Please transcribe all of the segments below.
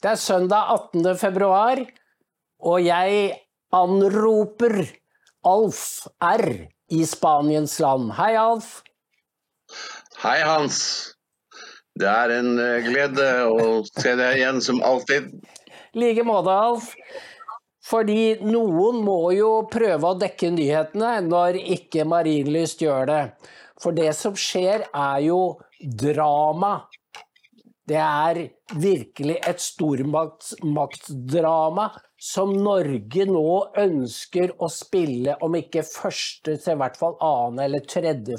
Det er søndag 18. februar, og jeg anroper Alf R i Spaniens land. Hei, Alf. Hei, Hans. Det er en eh, glede å se deg igjen som alltid. I like måte, Alf. Fordi noen må jo prøve å dekke nyhetene når ikke Marienlyst gjør det. For det som skjer, er jo drama. Det er virkelig et stormaktsdrama som Norge nå ønsker å spille, om ikke første, så i hvert fall annen eller tredje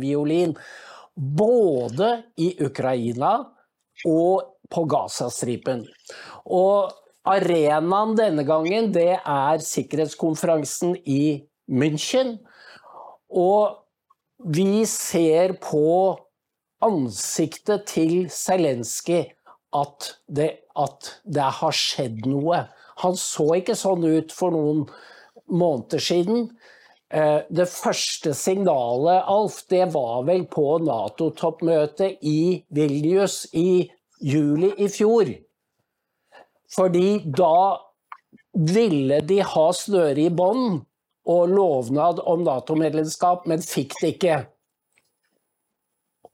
violin. Både i Ukraina og på Gazastripen. Og arenaen denne gangen, det er sikkerhetskonferansen i München. Og vi ser på ansiktet til Zelenskyj at at det har skjedd noe. Han så ikke sånn ut for noen måneder siden. Eh, det første signalet, Alf, det var vel på Nato-toppmøtet i Vilnius i juli i fjor. Fordi da ville de ha snøret i bånn og lovnad om Nato-medlemskap, men fikk det ikke.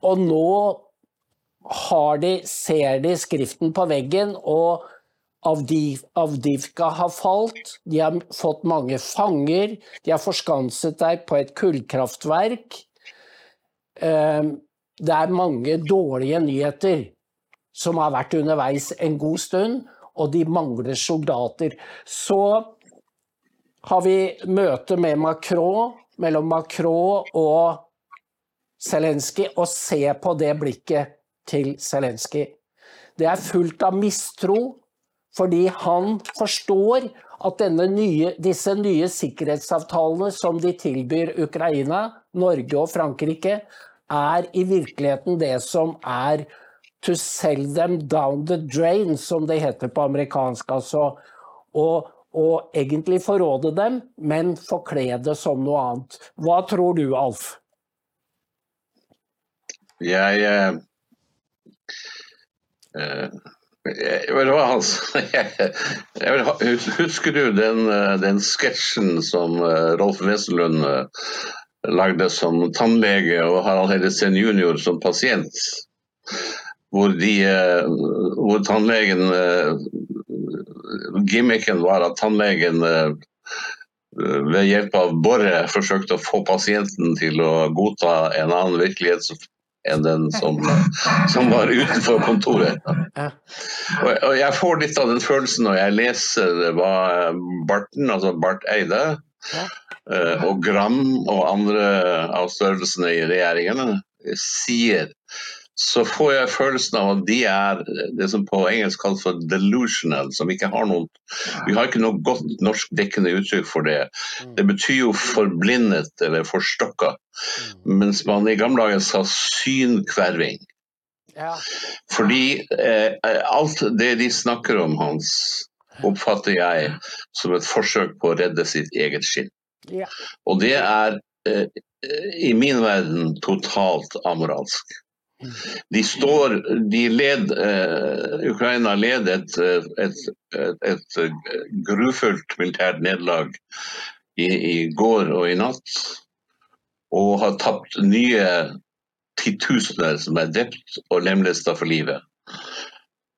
Og nå de, ser de skriften på veggen, og Avdiv, Avdivka har falt. De har fått mange fanger. De har forskanset seg på et kullkraftverk. Ehm, det er mange dårlige nyheter som har vært underveis en god stund, og de mangler soldater. Så har vi møte med Macron, mellom Macron og Zelenskyj og se på det blikket til Zelenskyj. Det er fullt av mistro, fordi han forstår at nye, disse nye sikkerhetsavtalene som de tilbyr Ukraina, Norge og Frankrike, er i virkeligheten det som er to sell them down the drain, som det heter på amerikansk. Altså og egentlig forråde dem, men forkle det som noe annet. Hva tror du, Alf? Jeg eh, eh, du hva, Hans? Husker du den, eh, den sketsjen som eh, Rolf Wesenlund lagde som tannlege og Harald Hedesen jr. som pasient? Hvor, de, hvor tannlegen Gimmicken var at tannlegen ved hjelp av boret forsøkte å få pasienten til å godta en annen virkelighet enn den som, som var utenfor kontoret. Og, jeg får litt av den følelsen når jeg leser hva Barten, altså Barth Eide, uh, og Gram og andre av størrelsene i regjeringene sier så får jeg følelsen av at de er det som på engelsk kalles for delusional, som ikke har noen Vi har ikke noe godt norsk dekkende uttrykk for det. Mm. Det betyr jo forblindet eller forstokka, mm. mens man i gamle dager sa synkverving. Ja. Fordi eh, alt det de snakker om, Hans, oppfatter jeg som et forsøk på å redde sitt eget skinn. Ja. Og det er eh, i min verden totalt amoralsk. De står de led, eh, Ukraina led et, et, et, et grufullt militært nederlag i, i, går og i natt. Og har tapt nye titusener som er drept og lemlesta for livet.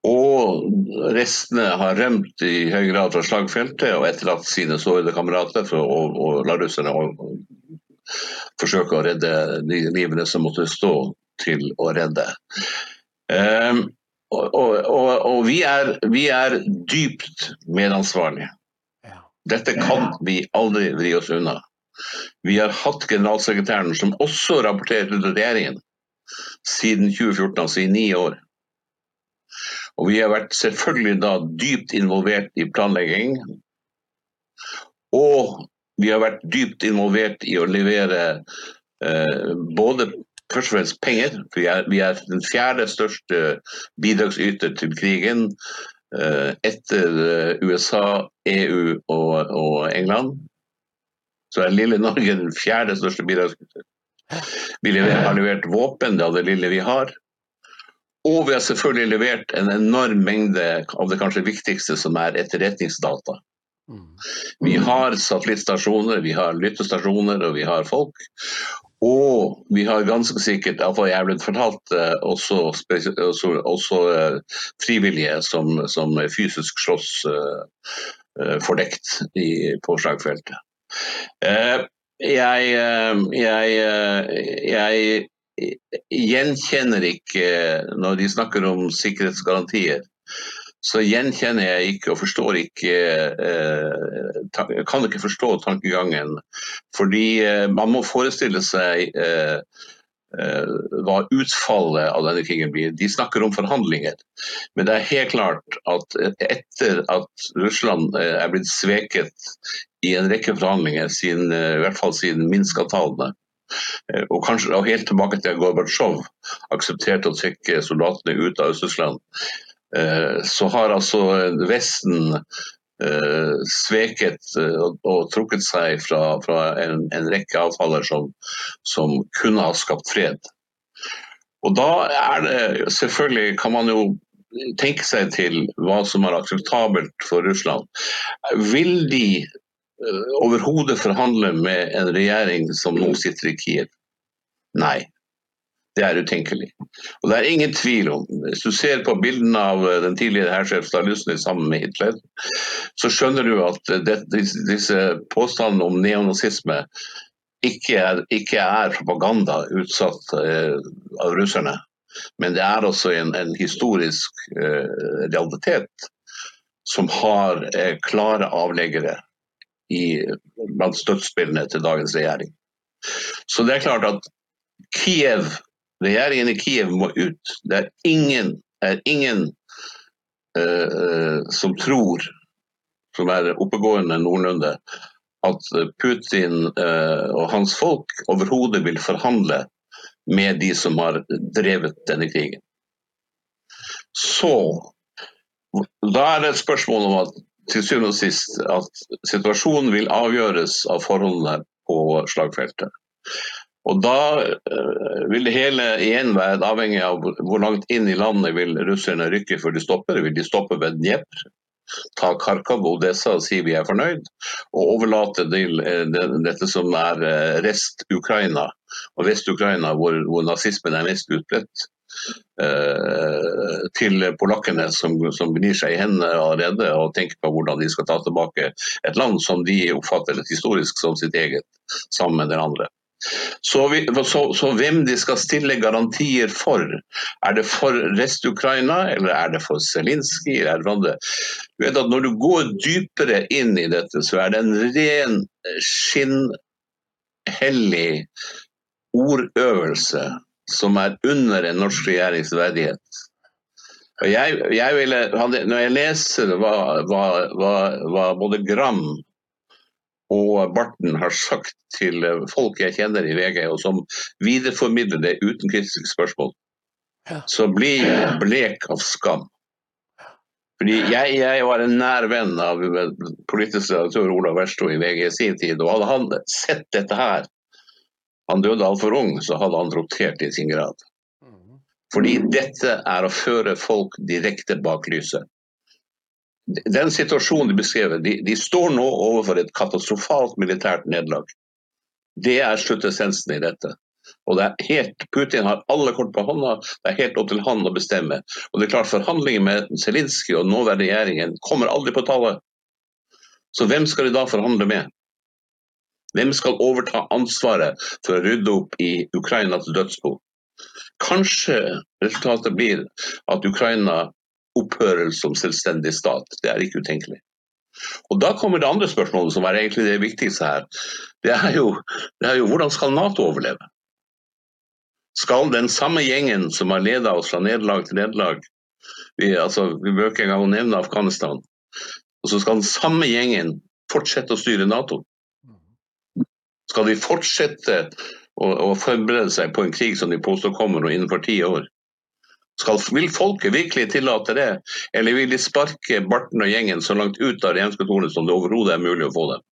Og restene har rømt i høy grad fra slagfeltet og etterlatt sine sårede kamerater for å, å la russerne forsøke å redde de livene som måtte stå til å redde. Um, og, og, og, vi, er, vi, er, dypt medansvarlige. Dette kan vi aldri vri oss unna. Vi har hatt generalsekretæren som også rapporterer til regjeringen siden 2014, altså i ni år. Og vi har vært selvfølgelig da dypt involvert i planlegging. Og vi har vært dypt involvert i å levere eh, både først og fremst penger. Vi er, vi er den fjerde største bidragsyter til krigen uh, etter eh, USA, EU og, og, England. Så er lille Norge den fjerde største bidragsyter. Vi har levert våpen, det er det lille vi har. Og vi har selvfølgelig levert en enorm mengde av det kanskje viktigste, som er etterretningsdata. Vi har satellittstasjoner, vi har lyttestasjoner og vi har folk. Og vi har ganske sikkert, iallfall jeg er blitt fortalt, eh, også, også, også eh, frivillige som, som, fysisk slåss uh, fordekt i, på slagfeltet. Jeg, jeg, jeg, gjenkjenner ikke, når de snakker om sikkerhetsgarantier, så gjenkjenner jeg ikke og forstår ikke eh, Kan ikke forstå tankegangen. Fordi eh, man må forestille seg eh, eh, hva utfallet av denne krigen blir. De snakker om forhandlinger. Men det er helt klart at etter at Russland eh, er blitt sveket i en rekke forhandlinger, siden, i hvert fall siden Minsk-avtalene, Eh, og kanskje og helt tilbake til Gorbatsjov aksepterte å trekke soldatene ut av Øst-Russland, eh, så har altså Vesten eh, sveket og trukket seg fra, fra en, en, rekke avtaler som, som, kunne ha skapt fred. Og da er det selvfølgelig kan man jo tenke seg til hva som er akseptabelt for Russland. Vil de Eh, overhodet forhandle med en regjering som nå sitter i Kiev? Nei. Det er utenkelig. Og det er ingen tvil om, Hvis du ser på bildene av eh, den tidligere hærsjef Stalusny sammen med Hitler, så skjønner du at eh, det, disse påstandene om neonazisme ikke er, ikke er propaganda utsatt eh, av russerne. Men det er også en, en historisk realitet som har klare avleggere i, blant støttespillene til dagens regjering. Så det er klart at Kiev, regjeringen i Kiev må ut. Det er ingen, er ingen uh, som tror, som er oppegående noenlunde, at Putin uh, og hans folk overhodet vil forhandle med de som har drevet denne krigen. Så da er det et spørsmål om at til syvende og sist at situasjonen vil avgjøres av forholdene på slagfeltet. Og Da uh, vil det hele igjen være avhengig av hvor langt inn i landet vil russerne rykke før de stopper. Vil de stoppe ved Dnepr, ta Kharkov og Odessa og si vi er fornøyd, og overlate til uh, dette som er uh, rest-Ukraina, og Vest-Ukraina hvor, hvor nazismen er mest utbredt, Eh, til polakkene som, som gnir seg i hendene allerede og tenker på hvordan de skal ta tilbake et land som de oppfatter historisk som sitt eget, sammen med den andre. Så, vi, så, så, hvem de skal stille garantier for? Er det for Rest-Ukraina, eller er det for Zelinskyj? Når du går dypere inn i dette, så er det en ren skinnhellig ordøvelse som er under en norsk regjerings verdighet. Jeg, jeg ville, når jeg leser hva, hva, hva, hva, både Gram og Barten har sagt til folk jeg kjenner i VG, og som videreformidler det uten kritiske spørsmål, så blir jeg blek av skam. Fordi jeg, jeg, var en nær venn av politisk redaktør Olav Versto i VG i sin tid. og Hadde han sett dette her, han døde altfor ung, så hadde han rotert i sin grad. Fordi dette er å føre folk direkte bak lyset. Den situasjonen de beskrever, de, de står nå overfor et katastrofalt militært nederlag. Det er sluttessensen i dette. Og det er helt, Putin har alle kort på hånda, det er helt opp til han å bestemme. Og det er klart Forhandlinger med Zelinskyj og nåværende regjeringen kommer aldri på tale. Så hvem skal de da forhandle med? Hvem skal overta ansvaret for å rydde opp i Ukrainas dødsbo? Kanskje resultatet blir at Ukraina opphører som selvstendig stat. Det er ikke utenkelig. Og Da kommer det andre spørsmålet, som er egentlig det viktigste her. Det er jo, det er jo hvordan skal Nato overleve? Skal den samme gjengen som har ledet oss fra nederlag til nederlag vi, altså, vi bør ikke engang nevne Afghanistan. Og så skal den samme gjengen fortsette å styre Nato. Skal de fortsette å, å, forberede seg på en krig som de påstår kommer innenfor ti år? Skal, vil folket virkelig tillate det, eller vil de sparke Barten og gjengen så langt ut av regjeringskontorene som det overhodet er mulig å få dem?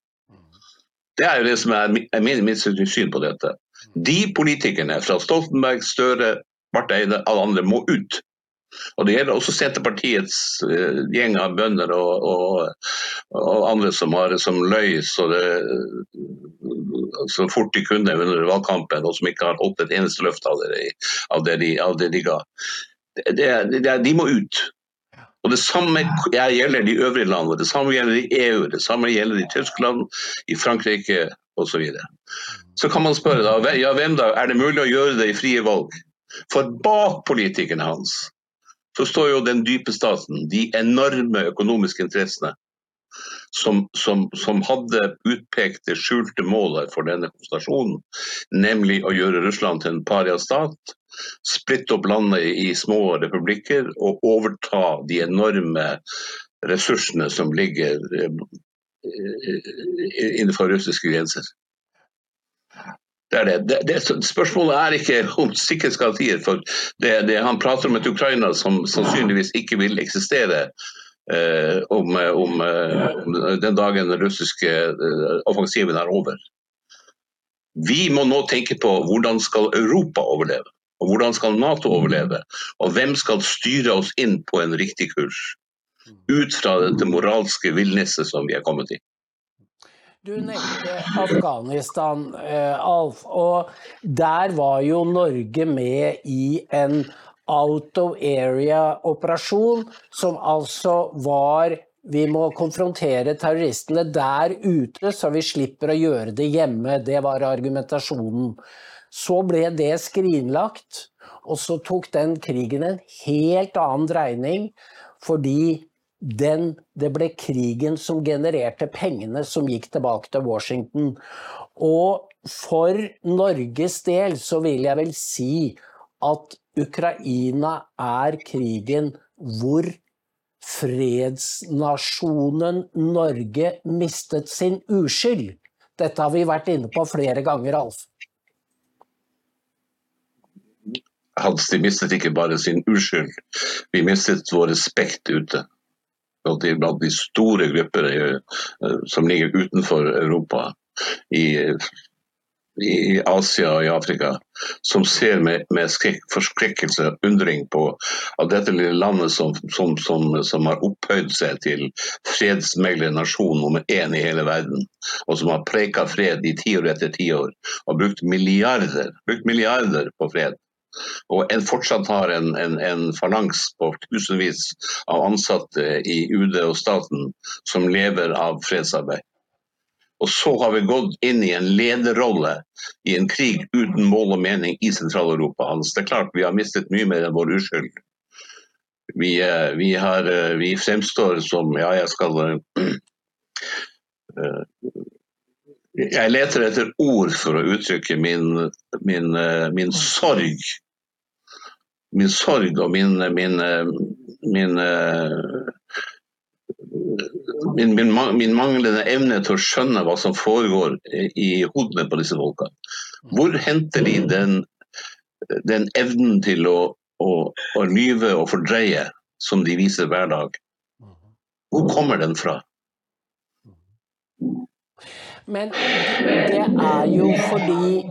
Det er jo det som er, er min, mitt syn på dette. De politikerne fra Stoltenberg, Støre, Barth Eide, alle andre må ut. Og Det gjelder også Senterpartiets uh, gjeng av bønder og, og, og, andre som, har, som løy så, det, så, fort de kunne under valgkampen, og som ikke har holdt et eneste løft av det, av det, de, av det de, ga. Det, det, de må ut. Og Det samme gjelder de øvrige landene, det samme gjelder i EU, det samme gjelder i Tyskland, i Frankrike osv. Så, videre. så kan man spørre da, ja, hvem da, er det mulig å gjøre det i frie valg? For bak politikerne hans så står jo den dype staten, de enorme økonomiske interessene, som, som, som hadde utpekt det skjulte målet for denne konsentrasjonen, nemlig å gjøre Russland til en pariastat, splitte opp landet i små republikker og overta de enorme ressursene som ligger eh, innenfor russiske grenser. Det er det. Det, det, spørsmålet er ikke om sikkerhetsgarantier. for Han prater om et Ukraina som sannsynligvis ikke vil eksistere eh, om, om, om, den dagen den russiske eh, offensiven er over. Vi må nå tenke på hvordan skal Europa overleve, og hvordan skal Nato overleve. Og hvem skal styre oss inn på en riktig kurs, ut fra dette moralske villniset som vi er kommet i. Du nevnte Afghanistan, eh, Alf. Og der var jo Norge med i en out of area-operasjon, som altså var vi må konfrontere terroristene der ute, så vi slipper å gjøre det hjemme. Det var argumentasjonen. Så ble det skrinlagt, og så tok den krigen en helt annen dreining. Fordi den, det ble krigen som genererte pengene som gikk tilbake til Washington. Og for Norges del så vil jeg vel si at Ukraina er krigen hvor fredsnasjonen Norge mistet sin uskyld. Dette har vi vært inne på flere ganger, Alf. Hans, de mistet ikke bare sin uskyld, vi mistet vår respekt ute blant de store grupper eh, som ligger utenfor Europa. I, i Asia og i Afrika, som ser med, med forskrekkelse og undring på at dette lille landet som, som, som, som har opphøyd seg til fredsmegler-nasjon nummer én i hele verden, og som har preika fred i tiår etter tiår, og brukt milliarder, brukt milliarder på fred, og en fortsatt har en, en, en falangs på tusenvis av ansatte i UD og staten som lever av fredsarbeid. Og så har vi gått inn i en lederrolle i en krig uten mål og mening i Sentral-Europa. Det er klart vi har mistet mye mer enn vår uskyld. Vi, eh, vi, har, eh, vi fremstår som Ja, jeg skal uh, jeg leter etter ord for å uttrykke min, min, min sorg min sorg og min, min, min, min, min manglende evne til å skjønne hva som foregår i hodene på disse folka. Hvor henter de den, den evnen til å, å, å lyve og fordreie som de viser hver dag? Hvor kommer den fra? Men det er jo fordi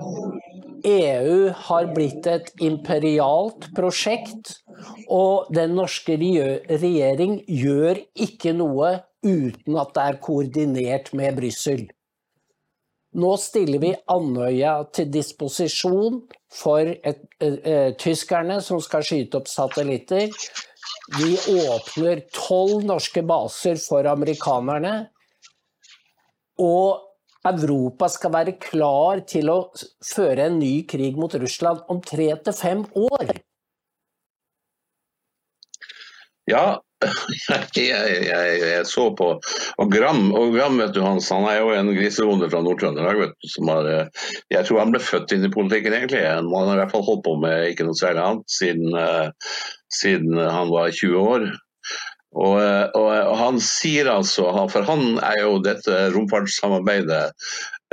EU har blitt et imperialt prosjekt, og den norske regjering gjør ikke noe uten at det er koordinert med Brussel. Nå stiller vi Andøya til disposisjon for et, uh, uh, tyskerne som skal skyte opp satellitter. Vi åpner tolv norske baser for amerikanerne. Og Europa skal være klar til å føre en ny krig mot Russland om tre til fem år? Ja, jeg, jeg, jeg, så på Og Gram, og Gram vet du, Hans, han er jo en grisebonde fra Nord-Trøndelag. Jeg tror han ble født inn i politikken, egentlig. Han har i hvert fall holdt på med ikke noe særlig annet siden, uh, siden han var 20 år. Og, og, og, han sier altså, for han er jo dette romfartssamarbeidet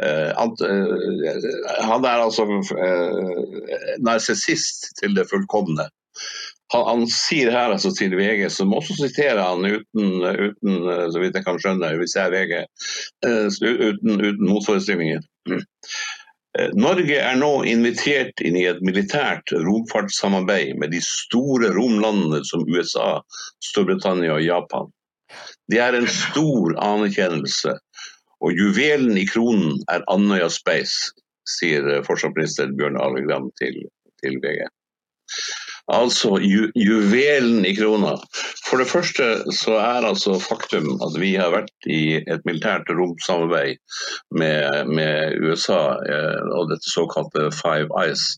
eh, eh, Han er altså eh, narsissist til det fullkomne. Han, han, sier her altså til VG, som også siterer han uten, uten så vidt jeg kan skjønne, hvis jeg er VG, uten, uten motforestillinger. Norge er nå invitert inn i et militært romfartssamarbeid med de store romlandene som USA, Storbritannia og Japan. Det er en stor anerkjennelse, og juvelen i kronen er Andøya Space, sier forsvarsminister Bjørn Arild Gram til, til VG. Altså ju, juvelen i krona. For det første så er altså faktum at vi har vært i et militært romsamarbeid med, med USA eh, og dette såkalte Five Eyes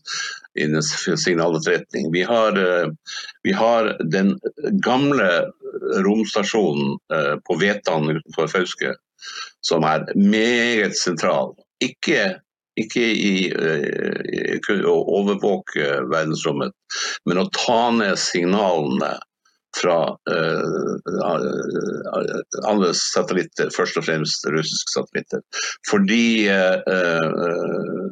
innen signaletterretning. Vi eh, vi har den gamle romstasjonen eh, på Vetan utenfor Fauske som er meget sentral. Ikke ikke i, i, å overvåke verdensrommet, men å ta ned signalene fra uh, andre satellitter, først og fremst russiske satellitter. Fordi uh, uh,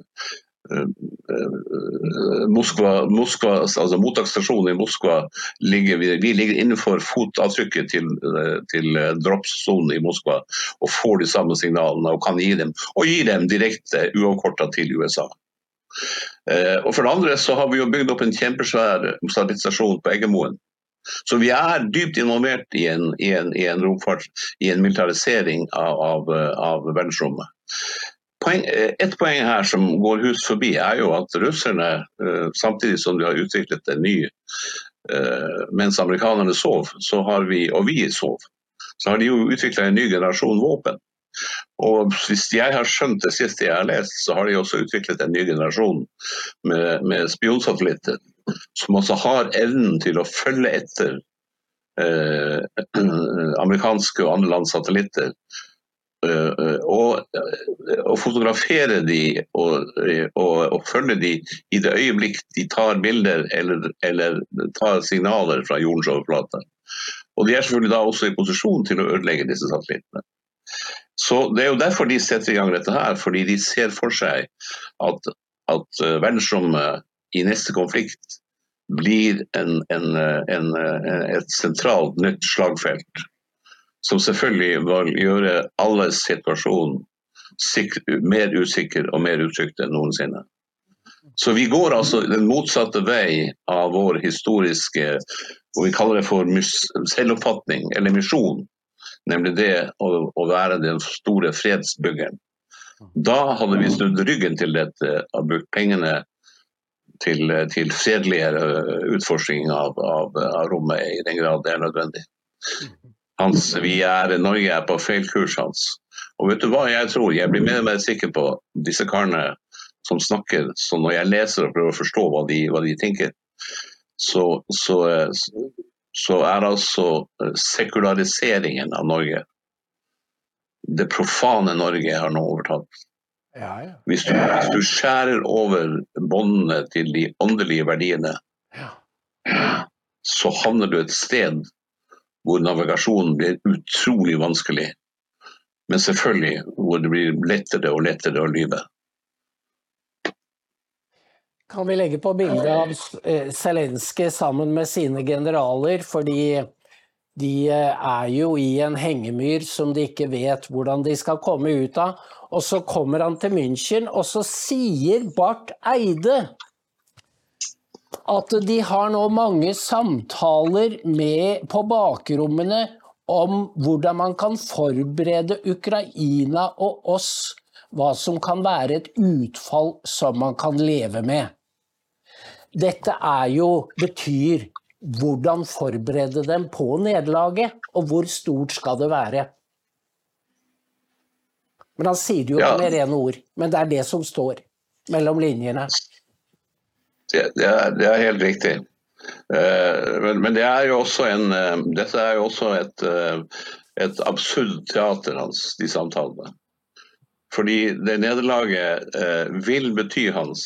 Moskva, Moskva, altså Mottaksstasjonen i Moskva ligger, vi ligger innenfor fotavtrykket til, til droppsonen i Moskva og får de samme signalene og kan gi dem, og gi dem direkte uavkorta til USA. Og For det andre så har vi jo bygd opp en kjempesvær satellittstasjon på Eggemoen så vi er dypt involvert i en, i en, i en romfart, i en militarisering av, av, av verdensrommet. Poeng, et poeng her som går hus forbi, er jo at russerne, eh, samtidig som de har utviklet en ny eh, Mens amerikanerne sov, så har vi, og vi sov, så har de jo utvikla en ny generasjon våpen. Og Hvis jeg har skjønt det siste jeg har lest, så har de også utviklet en ny generasjon med, med spionsatellitter som også har evnen til å følge etter eh, amerikanske og andre lands satellitter. Uh, og, og, fotografere de og, og, og, følge de i det øyeblikk de tar bilder eller, eller tar signaler fra jordens overflate. Og de er selvfølgelig da også i posisjon til å ødelegge disse satellittene. Så Det er jo derfor de setter i gang dette her, fordi de ser for seg at, at eh, verdensrommet i neste konflikt blir en, en, en, et sentralt nytt slagfelt. Som selvfølgelig vil gjøre alles situasjon mer usikker og mer utrygt enn noensinne. Så vi går altså den motsatte vei av vår historiske og vi kaller det for selvoppfatning, eller misjon. Nemlig det å, å være den store fredsbyggeren. Da hadde vi snudd ryggen til dette og brukt pengene til, til fredeligere utforskning av, av, av, rommet i den grad det er nødvendig. Hans, vi er, Norge er på feil kurs, Hans. Og vet du hva jeg tror? Jeg blir mer og mer sikker på disse karene som snakker, så når jeg leser og prøver å forstå hva de, hva de tenker, så, så, så er altså sekulariseringen av Norge Det profane Norge har nå overtatt. Ja, ja. Hvis, du, hvis, du, skjærer over båndene til de åndelige verdiene, ja. så havner du et sted hvor navigasjonen blir utrolig vanskelig. Men selvfølgelig hvor det blir lettere og lettere å lyve. Kan vi legge på bildet av eh, Zelenskyj sammen med sine generaler, fordi de eh, er jo i en hengemyr som de ikke vet hvordan de skal komme ut av. Og så kommer han til München, og så sier Barth Eide at de har nå mange samtaler med, på bakrommene om hvordan man kan forberede Ukraina og oss hva som kan være et utfall som man kan leve med. Dette er jo betyr hvordan forberede dem på nederlaget, og hvor stort skal det være. Men han sier det jo ja. med rene ord. Men det er det som står mellom linjene. Det, det, er, det er, helt riktig. Uh, men, men, det er jo også en, uh, dette er jo også et, uh, et absurd teater hans, de samtalene. Fordi det nederlaget vil bety hans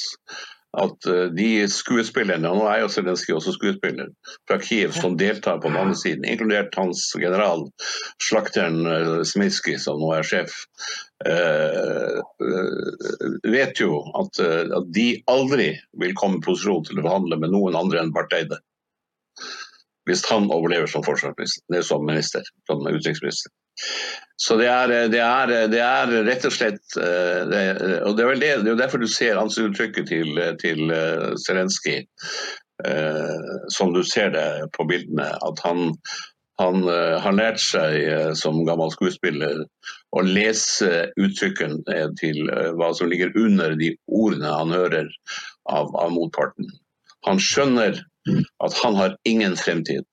at eh, de skuespillerne, nå er jo Zelenskyj også skuespiller, fra Kiev som deltar på den andre siden, inkludert hans general, slakteren eh, som nå er sjef, uh, vet jo at, at, de aldri vil komme i posisjon til å forhandle med noen andre enn Bartheide, Hvis han overlever som, som minister, som utenriksminister. Så det er, det, er, det er, rett og slett det, Og det er vel det, det er derfor du ser ansiktsuttrykket til, til Zelenskyj, som du ser det på bildene. At han, han har lært seg som gammel skuespiller å lese uttrykkene til hva som ligger under de ordene han hører av, av motparten. Han skjønner at han har ingen fremtid.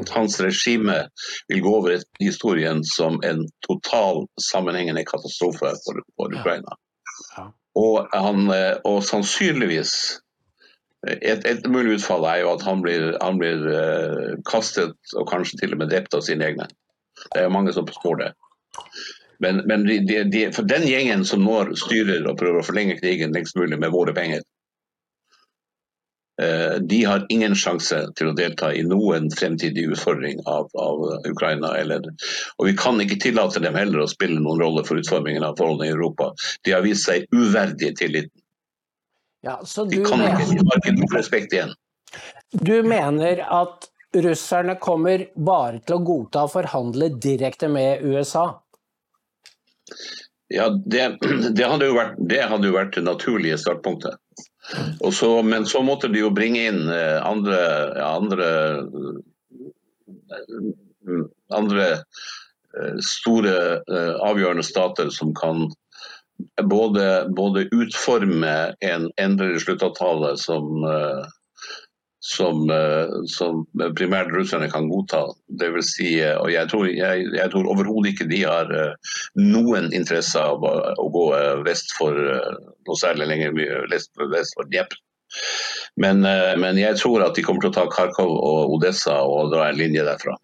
At hans regime vil gå over i historien som en total sammenhengende katastrofe for, for Ukraina. Og, han, eh, og, sannsynligvis et, et, mulig utfall er jo at han blir, han blir uh, kastet og kanskje til og med drept av sine egne. Det er jo mange som spår det. Men, men de, de, for den gjengen som nå styrer og prøver å forlenge krigen lengst mulig med våre penger, Eh, de har ingen sjanse til å delta i noen fremtidig utfordring av, av, Ukraina. Eller, og vi kan ikke tillate dem heller å spille noen rolle for utformingen av forholdene i Europa. De har vist seg uverdige tilliten. Ja, de, kan mener, ikke, de har ikke noe respekt igjen. Du mener at russerne kommer bare til å godta å forhandle direkte med USA? Ja, det, det, hadde vært, det hadde jo vært det naturlige startpunktet. Så, men så måtte de jo bringe inn eh, andre, andre, eh, andre eh, store avgjørende stater som kan både, både utforme en endelig sluttavtale som som, eh, som primært russerne kan godta. Det vil si, eh, og jeg tror, tror overhodet ikke de har eh, noen interesse av å gå vest for noe særlig lenger vest for Dnepr. Men, men, jeg tror at de kommer til å ta Kharkov og Odessa og dra en linje derfra.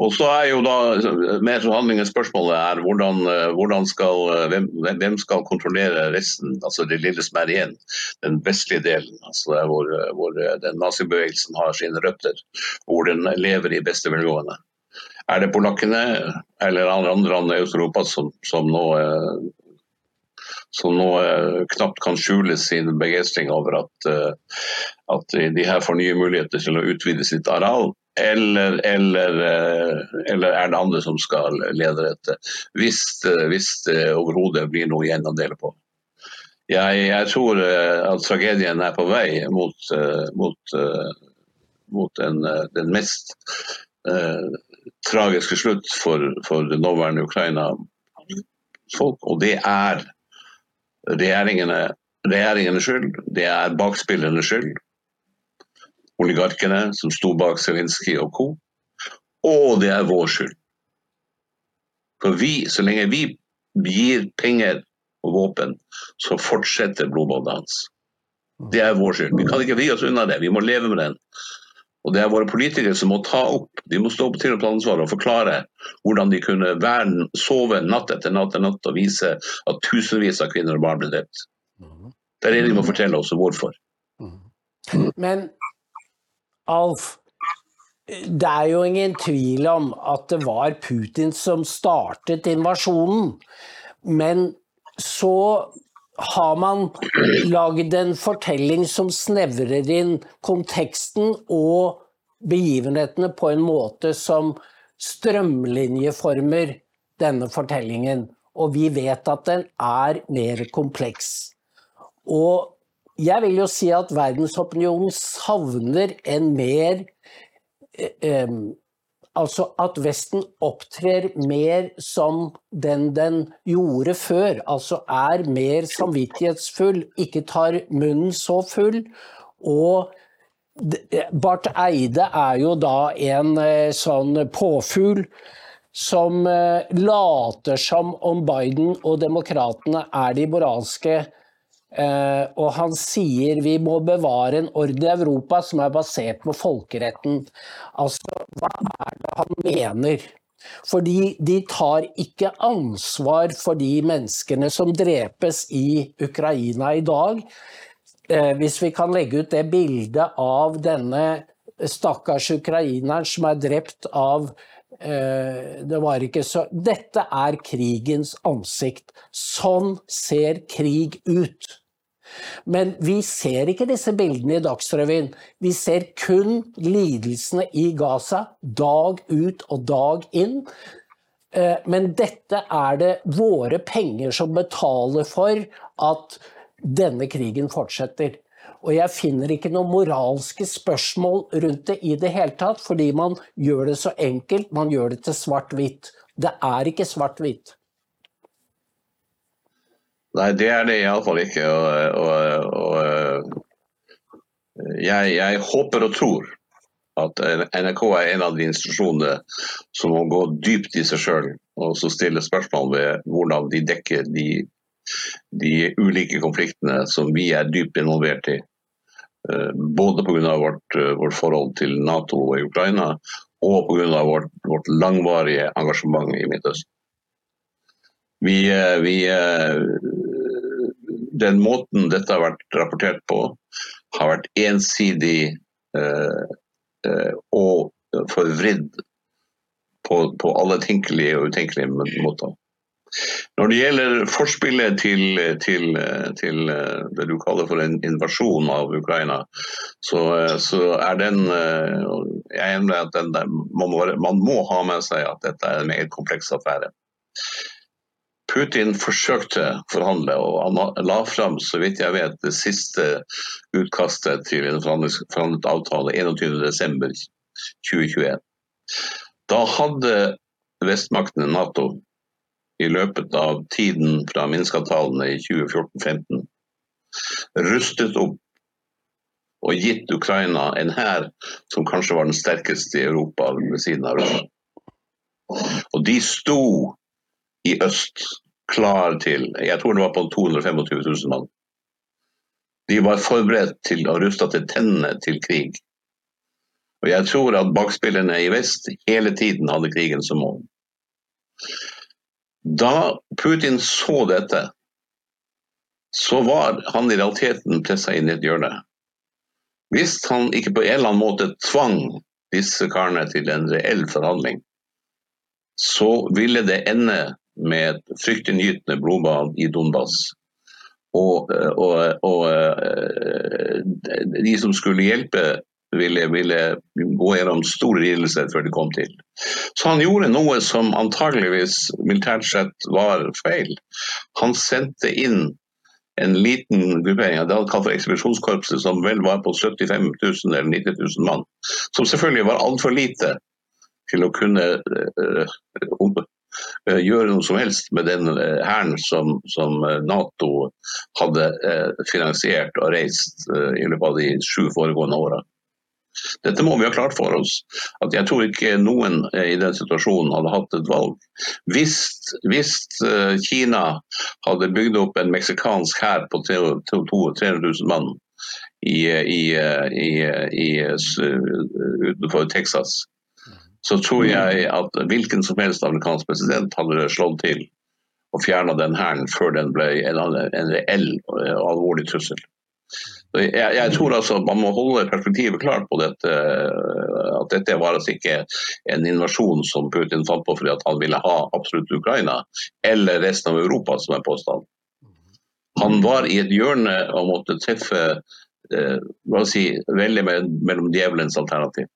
Og så er jo da mer forhandlingen spørsmålet er hvordan, eh, hvordan skal, eh, hvem, hvem, skal kontrollere resten, altså det lille som er igjen, den vestlige delen. altså der hvor, hvor den nazibevegelsen har sine røtter, hvor den lever i beste velgående. Er det polakkene eller andre land i Øst-Europa som, som, nå, eh, som nå knapt kan skjule sin begeistring over at, at de her får nye muligheter til å utvide sitt areal? Eller, eller, eh, eller, er det andre som skal lede dette? Hvis, eh, hvis det overhodet blir noe igjen å dele på. Jeg, jeg, tror eh, at tragedien er på vei mot, mot, mot den, den, mest tragiske slutt for, for det nåværende Ukraina-folk. Og det er regjeringene, regjeringene skyld, det er bakspillernes skyld oligarkene som sto bak Zelinskyj og co. Og det er vår skyld. For vi, så lenge vi gir penger og våpen, så fortsetter blodbadet hans. Det er vår skyld. Vi kan ikke vri oss unna det, vi må leve med den. Og Det er våre politikere som må ta opp de må stå opp til å ta ansvar og forklare hvordan de kunne verden sove natt etter natt etter natt og vise at tusenvis av kvinner og barn ble drept. Det er det de må fortelle oss hvorfor. Mhm. Men Alf, det er jo ingen tvil om at det var Putin som startet invasjonen. Men så har man lagd en fortelling som snevrer inn konteksten og begivenhetene på en måte som strømlinjeformer denne fortellingen. Og vi vet at den er mer kompleks. Og jeg vil jo si at verdensopinionen savner en mer eh, Altså at Vesten opptrer mer som den den gjorde før. Altså er mer samvittighetsfull, ikke tar munnen så full. Og Barth Eide er jo da en eh, sånn påfugl som eh, later som om Biden og demokratene er de moralske og han sier vi må bevare en orden i Europa som er basert på folkeretten. Altså, hva er det han mener? Fordi de tar ikke ansvar for de menneskene som drepes i Ukraina i dag. Uh, hvis vi kan legge ut det bildet av denne stakkars ukraineren som er drept av uh, det var ikke så Dette er krigens ansikt. Sånn ser krig ut. Men vi ser ikke disse bildene i Dagsrevyen. Vi ser kun lidelsene i Gaza dag ut og dag inn. Eh, men dette er det våre penger som betaler for at denne krigen fortsetter. Og jeg finner ikke noen moralske spørsmål rundt det i det hele tatt, fordi man gjør det så enkelt, man gjør det til svart-hvitt. Det er ikke svart-hvitt. Nei, det er det iallfall ikke. Og, og, og jeg, jeg, håper og tror at NRK er en av de institusjonene som må gå dypt i seg sjøl og så stille spørsmål ved hvordan de dekker de, de ulike konfliktene som vi er dypt involvert i. Eh, både pga. Vårt, eh, vårt forhold til Nato og Ukraina, og pga. Vårt, vårt langvarige engasjement i Midtøsten. Vi, eh, vi, den måten dette har vært rapportert på, har vært ensidig eh, eh, og forvridd på, på, alle tenkelige og utenkelige måter. Når det gjelder forspillet til, til, til, det du kaller for en invasjon av Ukraina, så, så er den Jeg er enig i at den, man, må, man må ha med seg at dette er en meget kompleks affære. Putin forsøkte å forhandle, og han la fram så vidt jeg vet, det siste utkastet til en forhandlet avtale 21.12.2021. Da hadde vestmaktene Nato i løpet av tiden fra Minsk-avtalene i 2014-15 rustet opp og gitt Ukraina en hær som kanskje var den sterkeste i Europa ved siden av Russland. Og de sto i øst klar til Jeg tror det var på 225 000 mann. De var forberedt til å ruste til tennene til krig. Og jeg tror at bakspillerne i vest hele tiden hadde krigen som mål. Da Putin så dette, så var han i realiteten pressa inn i et hjørne. Hvis han ikke på en eller annen måte tvang disse karene til en reell forhandling, så ville det ende med fryktinngytende blodbad i Donbas. Og, og, og, eh, de som skulle hjelpe, ville, ville gå gjennom stor lidelse før de kom til. Så han gjorde noe som antageligvis militært sett var feil. Han sendte inn en liten gruppering, det han kalte for ekspedisjonskorpset, som vel var på 75 000 eller 90 000 mann. Som selvfølgelig var altfor lite til å kunne uh, Eh, gjøre noe som helst med den eh, hæren som, som, eh, Nato hadde finansiert og reist i løpet av de sju foregående åra. Dette må vi ha klart for oss. at Jeg tror ikke noen i den situasjonen hadde hatt et valg. Hvis Kina hadde bygd opp en meksikansk hær på 300 000 mann i, i, i, utenfor Texas, så tror mm. jeg at hvilken som helst amerikansk president hadde slått til og fjerna den hæren før den ble en, en reell og alvorlig trussel. Jeg, jeg, tror altså at Man må holde perspektivet klart på dette. At dette var altså ikke en invasjon som Putin fant på fordi han ville ha absolutt Ukraina eller resten av Europa, som er påstanden. Han var i et hjørne og måtte treffe eh, si, veldig mellom djevelens alternativ.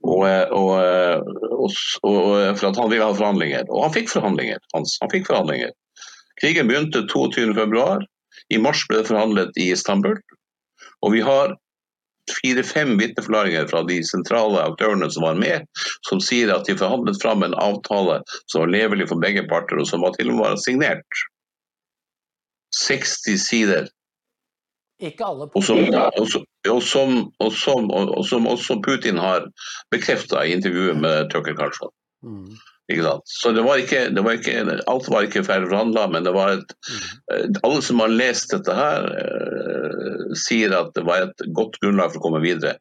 Og, og, og, og, for at han ville ha forhandlinger. Og han fikk forhandlinger. Hans, han fikk forhandlinger. Krigen begynte 22.2. I mars ble det forhandlet i Istanbul. Og vi har fire-fem vitneforklaringer fra de sentrale aktørene som var med, som sier at de forhandlet fram en avtale som var levelig for begge parter, og som var til og med signert. 60 sider ikke alle og som, og, som, og, som, og, som, også Putin har bekrefta i intervjuet med Tucker Carlson. Mm. Så det var, ikke, det var ikke, Alt var ikke ferdig forhandla, men det var et, mm. alle som har lest dette her, uh, sier at det var et godt grunnlag for å komme videre.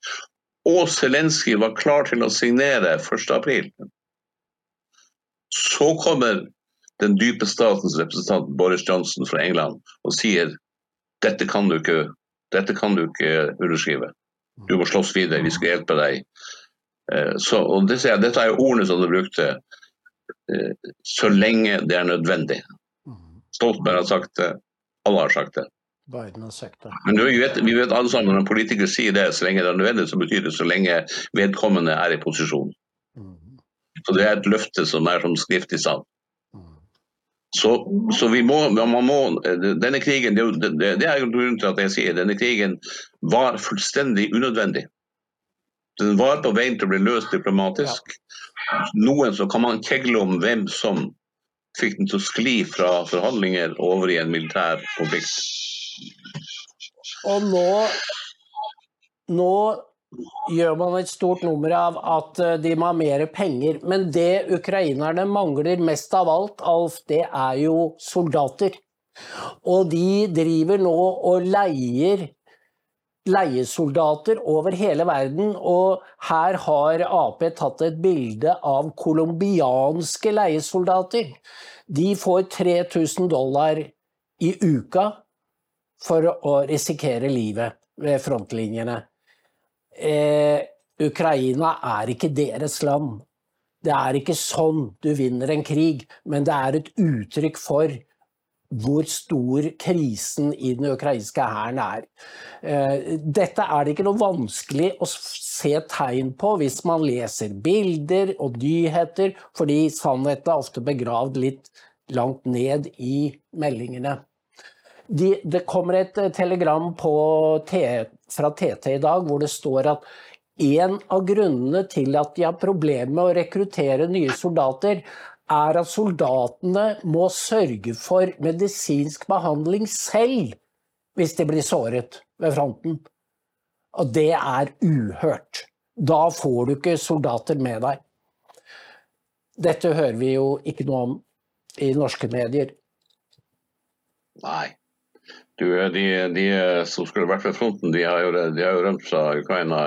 Og Zelenskyj var klar til å signere 1.4. Så kommer den dype statens representant Boris Johnson fra England og sier dette kan du ikke, dette kan du ikke underskrive. Du må slåss videre, vi skal hjelpe deg. Eh, så, og det, dette er jo ordene som du brukte. Eh, så lenge det er nødvendig. Stoltenberg har sagt det, alle har sagt det. Biden har sagt det. Men vet, vi vet alle sammen når en politiker sier det, så lenge det er nødvendig, så betyr det så lenge vedkommende er i posisjon. Så det er et løfte som er som skrift i sand. Så, så, vi må, man må Denne krigen, det, det, er grunnen til at jeg sier denne krigen var fullstendig unødvendig. Den var på veien til å bli løst diplomatisk. Noen så kan man kegle om hvem som fikk den til å skli fra forhandlinger over i en militær konflikt. Og nå, nå gjør man et stort nummer av at eh, de må ha mer penger. Men det ukrainerne mangler mest av alt, Alf, det er jo soldater. Og de driver nå og leier leiesoldater over hele verden. Og her har Ap tatt et bilde av colombianske leiesoldater. De får 3000 dollar i uka for å risikere livet ved frontlinjene eh, Ukraina er ikke deres land. Det er ikke sånn du vinner en krig, men det er et uttrykk for hvor stor krisen i den ukrainske hæren er. Eh, dette er det ikke noe vanskelig å se tegn på hvis man leser bilder og nyheter, fordi sannheten er ofte begravd litt langt ned i meldingene. Det kommer et eh, telegram T, fra TT i dag hvor det står at en av grunnene til at de har problemer med å rekruttere nye soldater, er at soldatene må sørge for medisinsk behandling selv hvis de blir såret ved fronten. Og det er uhørt. Da får du ikke soldater med deg. Dette hører vi jo ikke noe om i norske medier. Nei. Du, de, de, som skulle vært ved fronten, de har jo, de har jo rømt fra Ukraina.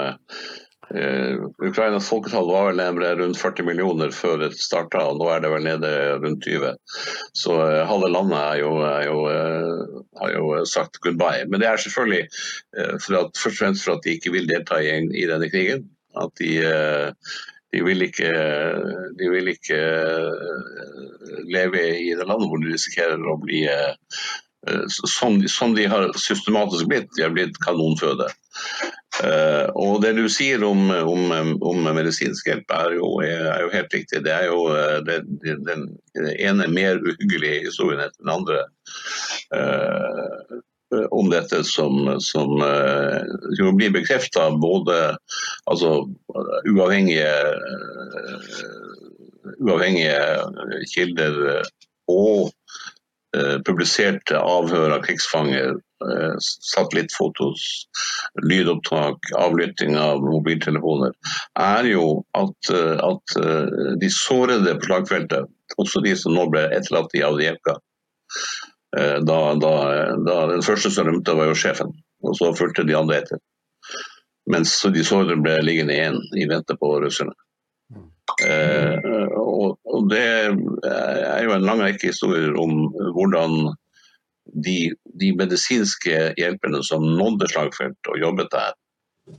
Uh, Ukrainas folketall var vel nemlig rundt 40 millioner før det starta, og nå er det vel nede rundt 20. Så uh, halve landet er jo, er jo, uh, har jo sagt goodbye. Men det er selvfølgelig at, først og fremst for at de ikke vil delta i, i denne krigen. At de, de vil ikke, de vil ikke leve i det landet hvor de risikerer å bli Eh, som, som, de har systematisk blitt. De har blitt kanonføde. Uh, og det du sier om, om, om medisinsk hjelp er jo, er jo, helt riktig. Det er jo eh, det, det, den ene mer uhyggelige historien etter den andre uh, om dette som, som uh, blir bekrefta både altså, uavhengige, uavhengige kilder og Eh, publiserte avhør av krigsfanger, eh, satellittfotos, lydopptak, avlytting av mobiltelefoner, er jo at, eh, at de sårede på slagfeltet, også de som nå ble etterlatt i Avdiivka da, da, da, Den første som rømte, var jo sjefen, og så fulgte de andre etter. Mens de sårede ble liggende igjen i vente på russerne. Eh, og, Det er jo en lang rekke historier om hvordan de, de medisinske hjelperne som nådde slagfelt og jobbet der,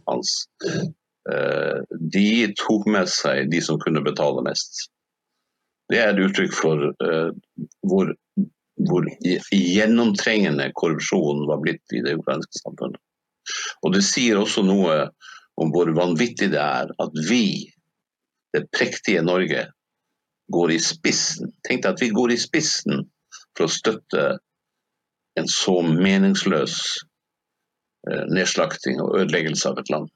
hans, eh, de tok med seg de som kunne betale mest. Det er et uttrykk for eh, hvor, hvor gjennomtrengende korrupsjonen var blitt i det ukrainske samfunnet. Og Det sier også noe om hvor vanvittig det er at vi det prektige Norge går i spissen. Tenk deg at vi går i spissen for å støtte en så meningsløs eh, nedslakting og ødeleggelse av et land.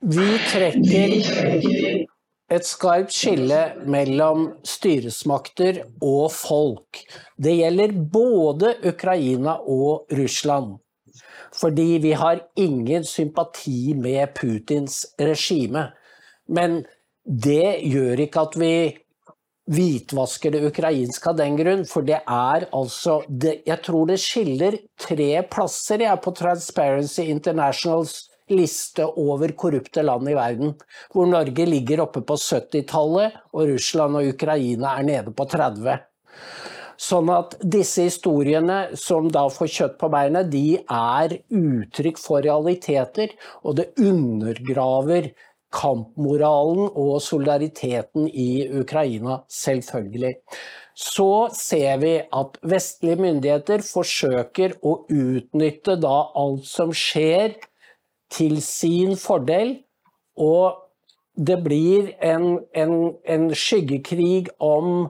Vi trekker et skarpt skille mellom styresmakter og folk. Det gjelder både Ukraina og Russland. Fordi vi har ingen sympati med Putins regime. Men det gjør ikke at vi hvitvasker det ukrainske av den grunn, for det er altså det, Jeg tror det skiller tre plasser jeg, på Transparency Internationals liste over korrupte land i verden, hvor Norge ligger oppe på 70-tallet, og Russland og Ukraina er nede på 30. Sånn at disse historiene som da får kjøtt på beinet, de er uttrykk for realiteter, og det undergraver kampmoralen og solidariteten i Ukraina, selvfølgelig. Så ser vi at vestlige myndigheter forsøker å utnytte da alt som skjer, til sin fordel. Og det blir en, en, en skyggekrig om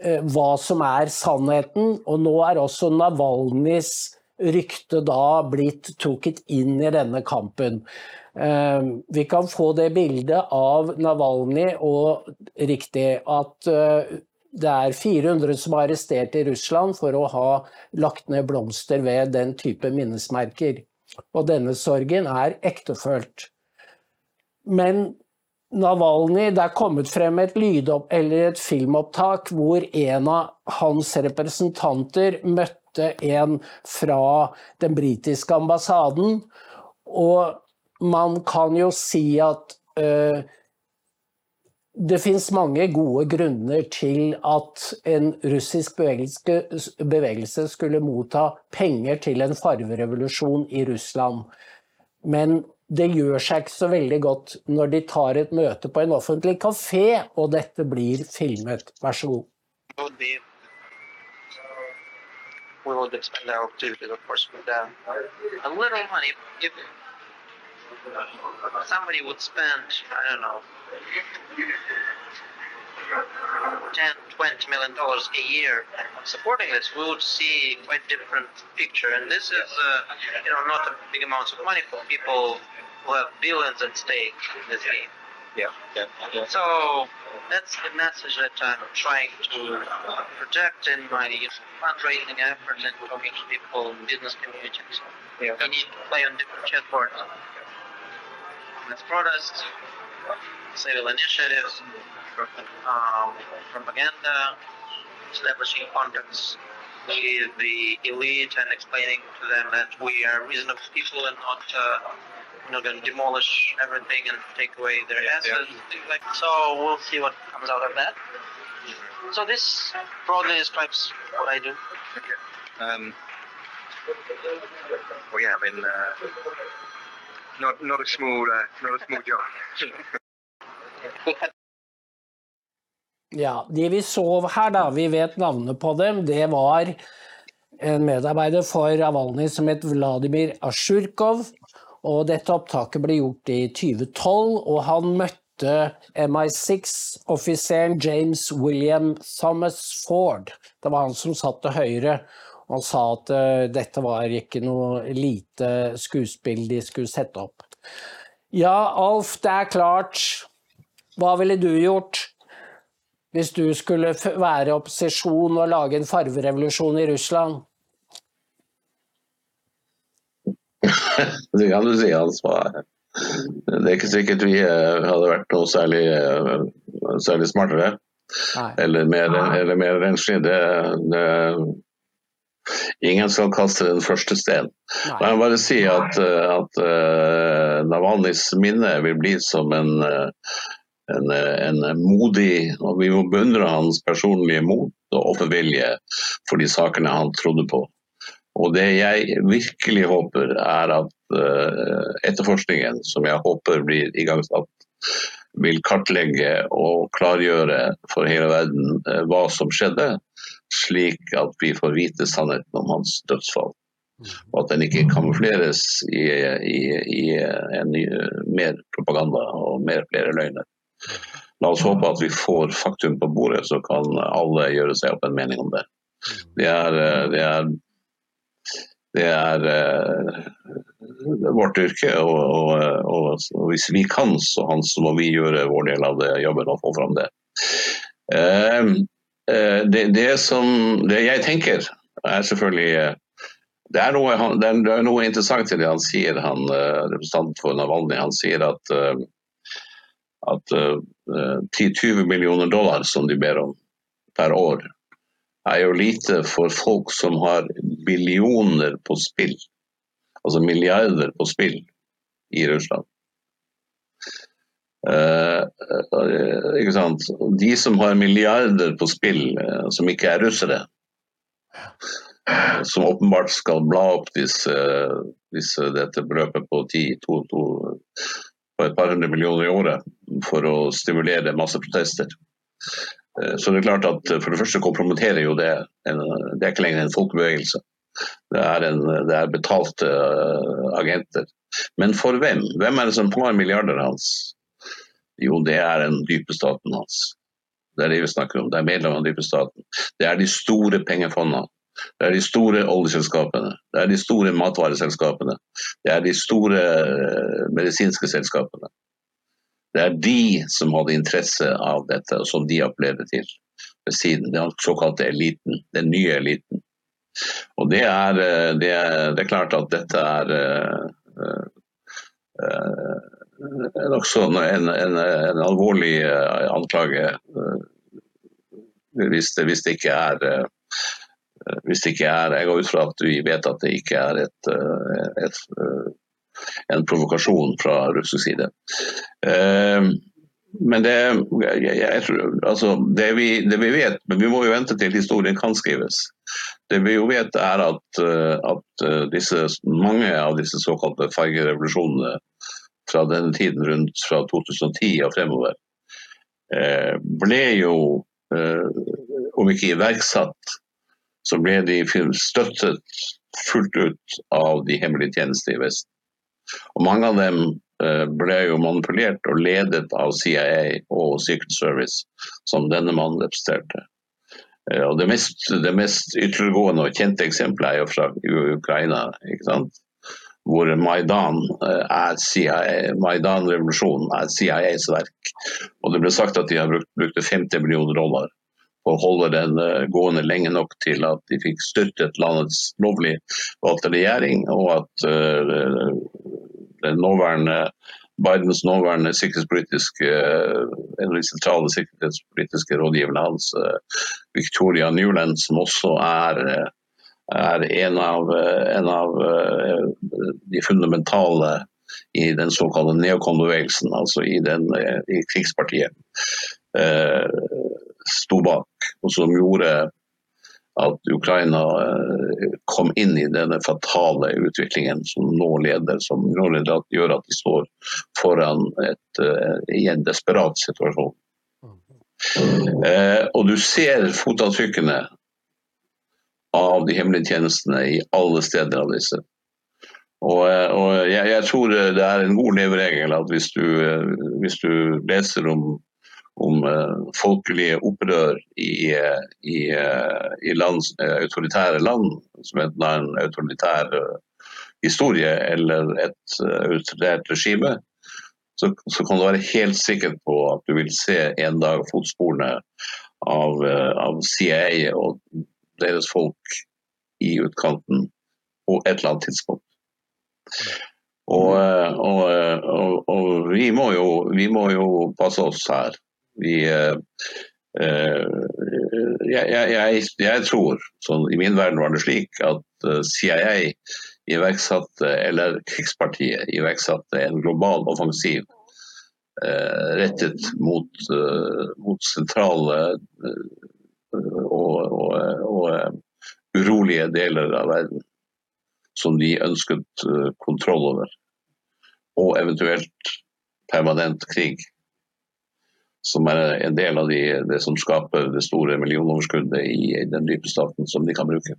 eh, hva som er sannheten, og nå er også Navalnyjs rykte da blitt trukket inn i denne kampen. Eh, vi kan få det bildet av Navalnyj, og riktig at eh, det er 400 som er arrestert i Russland for å ha lagt ned blomster ved den type minnesmerker. Og denne sorgen er ektefølt. Men Navalny, det er kommet frem et, lydopp, eller et filmopptak hvor en av hans representanter møtte en fra den britiske ambassaden. Og man kan jo si at uh, det finnes mange gode grunner til at en russisk bevegelse, bevegelse skulle motta penger til en farverevolusjon i Russland. Men det gjør seg ikke så veldig godt når de tar et møte på en offentlig kafé, og dette blir filmet. Vær så god. We would expend our activities, of course, with uh, a little somebody would spend, I don't know, 10, 20 million dollars a year supporting this, we would see quite different picture. And this is, uh, you know, not a big amounts of money for people who have billions at stake in this game. Yeah, yeah, yeah. So that's the message that I'm trying to project in my fundraising efforts and talking to people in business communities. Yeah. We need to play on different chessboards. With protests, civil initiatives, um, propaganda, establishing contacts with the elite and explaining to them that we are reasonable people and not uh, you know, going to demolish everything and take away their assets. Yeah. Like so, we'll see what comes out of that. So this broadly describes what I do. Okay. Um, well, yeah, I mean, uh, not not a small uh, not a small job. Ja, De vi så her, da, vi vet navnet på dem, det var en medarbeider for Avalny som het Vladimir Asjurkov. Og dette opptaket ble gjort i 2012, og han møtte MI6-offiseren James William Thomas Ford. Det var han som satt til høyre. Og sa at uh, dette var ikke noe lite skuespill de skulle sette opp. Ja, Alf, det er klart. Hva ville du gjort? hvis du skulle være opposisjon og lage en farverevolusjon i Russland? det kan du si, Hans. Det er ikke sikkert vi eh, hadde vært noe særlig, eh, særlig smartere. Eller mer, eller mer renslig. Det, det, ingen skal kaste den første steinen. Jeg må bare si at, at uh, Navalnyjs minne vil bli som en uh, en, en, modig og Vi må beundre hans personlige mot og offervilje for de sakene han trodde på. Og Det jeg virkelig håper, er at uh, etterforskningen, som jeg håper blir igangsatt, vil kartlegge og klargjøre for hele verden uh, hva som skjedde, slik at vi får vite sannheten om hans dødsfall. Og at den ikke kamufleres i, i, i en ny, mer propaganda og mer flere løgner. La oss håpe at vi får faktum på bordet, så kan alle gjøre seg opp en mening om det. Det er, eh, det er, det er uh, vårt yrke, og, og, og, og, hvis vi kan, så, så, må vi gjøre vår del av det, jobben og få fram det. Uh, det, det, som, det jeg tenker, er selvfølgelig det er, noe, det er, noe, interessant i det han sier, han, representanten for Navalny. Han sier at at uh, eh, 10-20 eh, millioner dollar som de ber om per år, er jo lite for folk som har billioner på spill. Altså milliarder på spill i Russland. Sant? De som har milliarder på spill, uh, som ikke er russere, som åpenbart skal bla opp disse, disse, dette beløpet på 10, 2, 2, på et par hundre millioner i året for å stimulere masse protester. Eh, så det er klart at For det første kompromitterer jo det Det er ikke lenger en folkebevegelse. Det er, en, det er betalte agenter. Men for hvem? Hvem er det som har milliarder hans? Jo, det er den dype staten hans. Det er det vi snakker om. Det er medlem av den dype staten. Det er de store pengefondene. Det er de store oljeselskapene. Det er de store matvareselskapene. Det er de store eh, medisinske selskapene. Det er de som hadde interesse av dette, og som de opplevde til ved siden. Den såkalte eliten. Den nye eliten. Og det er, eh, det er, det er klart at dette er uh, også en, en, en, alvorlig anklage. Hvis det, hvis det ikke er hvis det ikke er Jeg går ut fra at vi vet at det ikke er et, et, en provokasjon fra russisk side. Men det, jeg, jeg tror, altså, det, vi, det, vi, vet, men vi må jo vente til historien kan skrives. Det vi jo vet er at, eh, at eh, disse, mange av disse såkalte fargerevolusjonene fra denne tiden rundt fra 2010 og fremover, eh, ble jo, om ikke iverksatt, så ble de støttet fullt ut av de hemmelige tjenestene i Vesten. Og mange av dem Eh, ble jo manipulert og ledet av CIA og Secret Service, som denne mannen representerte. Eh, og det mest, det mest ytterliggående og kjente eksempelet er jo fra Ukraina. ikke sant? Hvor Maidan eh, er CIA, Maidan-revolusjonen er CIAs verk. Og det ble sagt at de har brukt, brukte 50 millioner dollar på å holde den gående lenge nok til at de fikk styrtet landets lovlig valgte regjering, og at den nåværende Bidens nåværende sikkerhetspolitiske en av de sentrale sikkerhetspolitiske rådgiverne hans, eh, Victoria Newland, som også er, eh, er en, av, eh, en, av, de fundamentale i den såkalte neokonbevegelsen, altså i, den, i krigspartiet, sto bak. Og som gjorde at Ukraina eh, kom inn i denne fatale utviklingen som nå leder, som nå leder at gjør at de står foran et i en desperat situasjon. Uh, og du ser fotavtrykkene av de hemmelige tjenestene i alle steder av disse. Og, og jeg, jeg, tror det er en god leveregel at hvis du, hvis du leser om om folkelige opprør i, i, i land, autoritære land, som enten har en autoritær historie eller et autoritært regime, så, så, kan du være helt sikker på at du vil se en dag fotsporene av, av CIA og deres folk i utkanten på et eller annet tidspunkt. Og, og, og, og vi, må jo, vi, må jo, passe oss her. Vi, eh, eh, jeg, jeg, jeg, tror, sånn, i min verden var det slik, at eh, CIA iverksatte, eller krigspartiet iverksatte en global offensiv rettet mot, mot sentrale og, og, og urolige deler av verden som de ønsket kontroll over. Og eventuelt permanent krig som er en del av de, det som skaper det store millionoverskuddet i den dype staten som de kan bruke.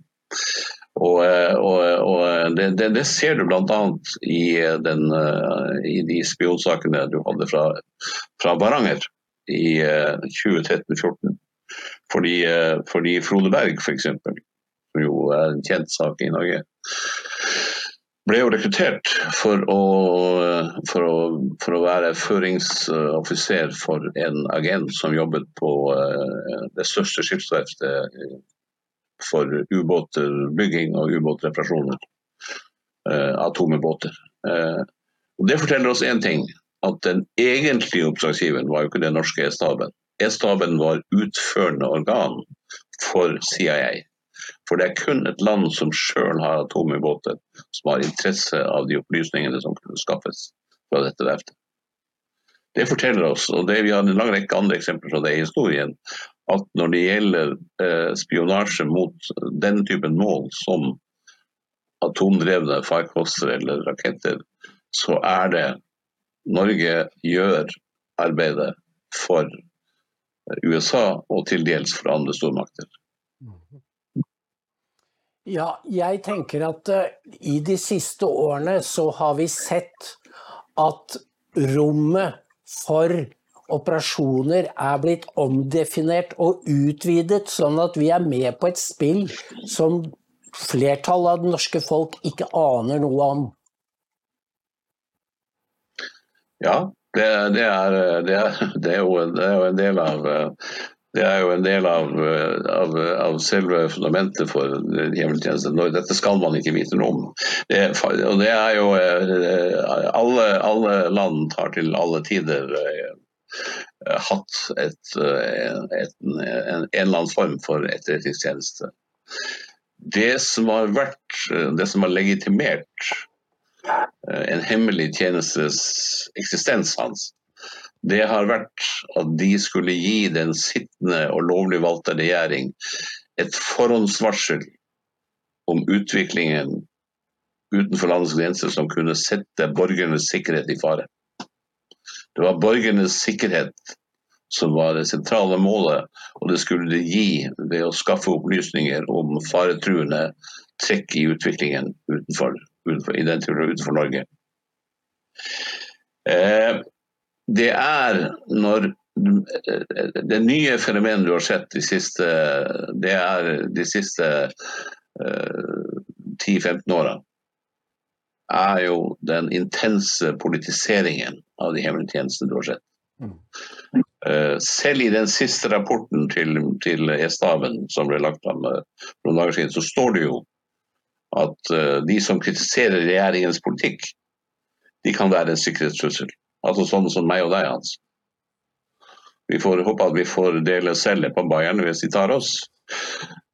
Og, og, og det, det, det, ser du bl.a. I, i de spionsakene du hadde fra, fra Varanger i 2013-2014. Fordi, fordi Frode Berg f.eks., som jo er en kjent sak i Norge, ble jo rekruttert for å, for å, for å være føringsoffiser for en agent som jobbet på eh, det største skipsverftet for ubåtbygging og ubåtreparasjoner. Eh. Eh, og det forteller oss én ting, at den egentlige oppdragsgiveren var jo ikke den norske E-staben. E-staben var utførende organ for CIA. For det er kun et land som sjøl har atomubåter, som har interesse av de opplysningene som kunne skaffes fra dette verftet. Det forteller oss, og det, vi har en lang rekke andre eksempler fra det i historien, at når det gjelder eh, spionasje mot den typen mål som atomdrevne farkoster eller raketter, så er det Norge gjør arbeidet for USA og til dels fra andre stormakter. Ja, jeg tenker at uh, i de siste årene så har vi sett at rommet for operasjoner er blitt omdefinert og utvidet, sånn at vi er med på et spill som flertallet av det norske folk ikke aner noe om. Ja, det, det, er, det, er, det, er, jo, det er jo en del av det er jo en del av, av, av selve fundamentet for hjemmetjenesten. Dette skal man ikke vite noe om. Det, og det er jo alle, alle land har til alle tider hatt et, et, en, en eller annen form for etterretningstjeneste. Det som har vært, det som har legitimert en hemmelig tjenestes eksistens hans, det har vært at de skulle gi den sittende og lovlig valgte regjering et forhåndsvarsel om utviklingen utenfor landets grenser som kunne sette borgernes sikkerhet i fare. Det var borgernes sikkerhet som var det sentrale målet, og det skulle de gi ved å skaffe opplysninger om faretruende trekk i utviklingen utenfor, utenfor, i den utenfor Norge. Eh, det er når det nye fenomenet du har sett de siste, det er de siste uh, eh, 10-15 åra, er jo den intense politiseringen av de hemmelige tjenestene du har sett. Uh, selv i den siste rapporten til, til E-staben som ble lagt fram noen dager siden, så står det jo at de som kritiserer regjeringens politikk, de kan være en sikkerhetstrussel. Altså sånne som meg og deg, Hans. Vi får håpe at vi får dele celle på Bayern hvis de tar oss.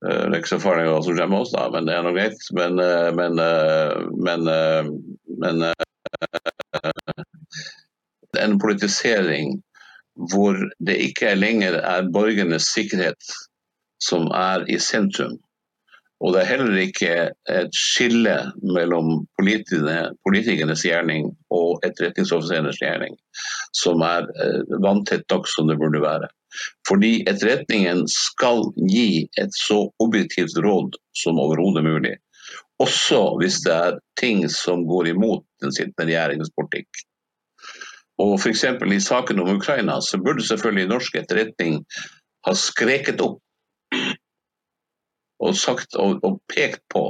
Eh, det er ikke så farlig hva som skjer med oss, da, men det er nå greit. Men, eh, men, eh, men, men en politisering hvor det ikke lenger er borgernes sikkerhet som er i sentrum, og det er heller ikke et skille mellom politikernes gjerning og etterretningsoffiserenes gjerning som er eh, vanntett nok som det burde være. Fordi etterretningen skal gi et så objektivt råd som overhodet mulig. Også hvis det er ting som går imot den sittende regjeringens politikk. Og F.eks. i saken om Ukraina så burde selvfølgelig norsk etterretning ha skreket opp og, sagt, og, og pekt på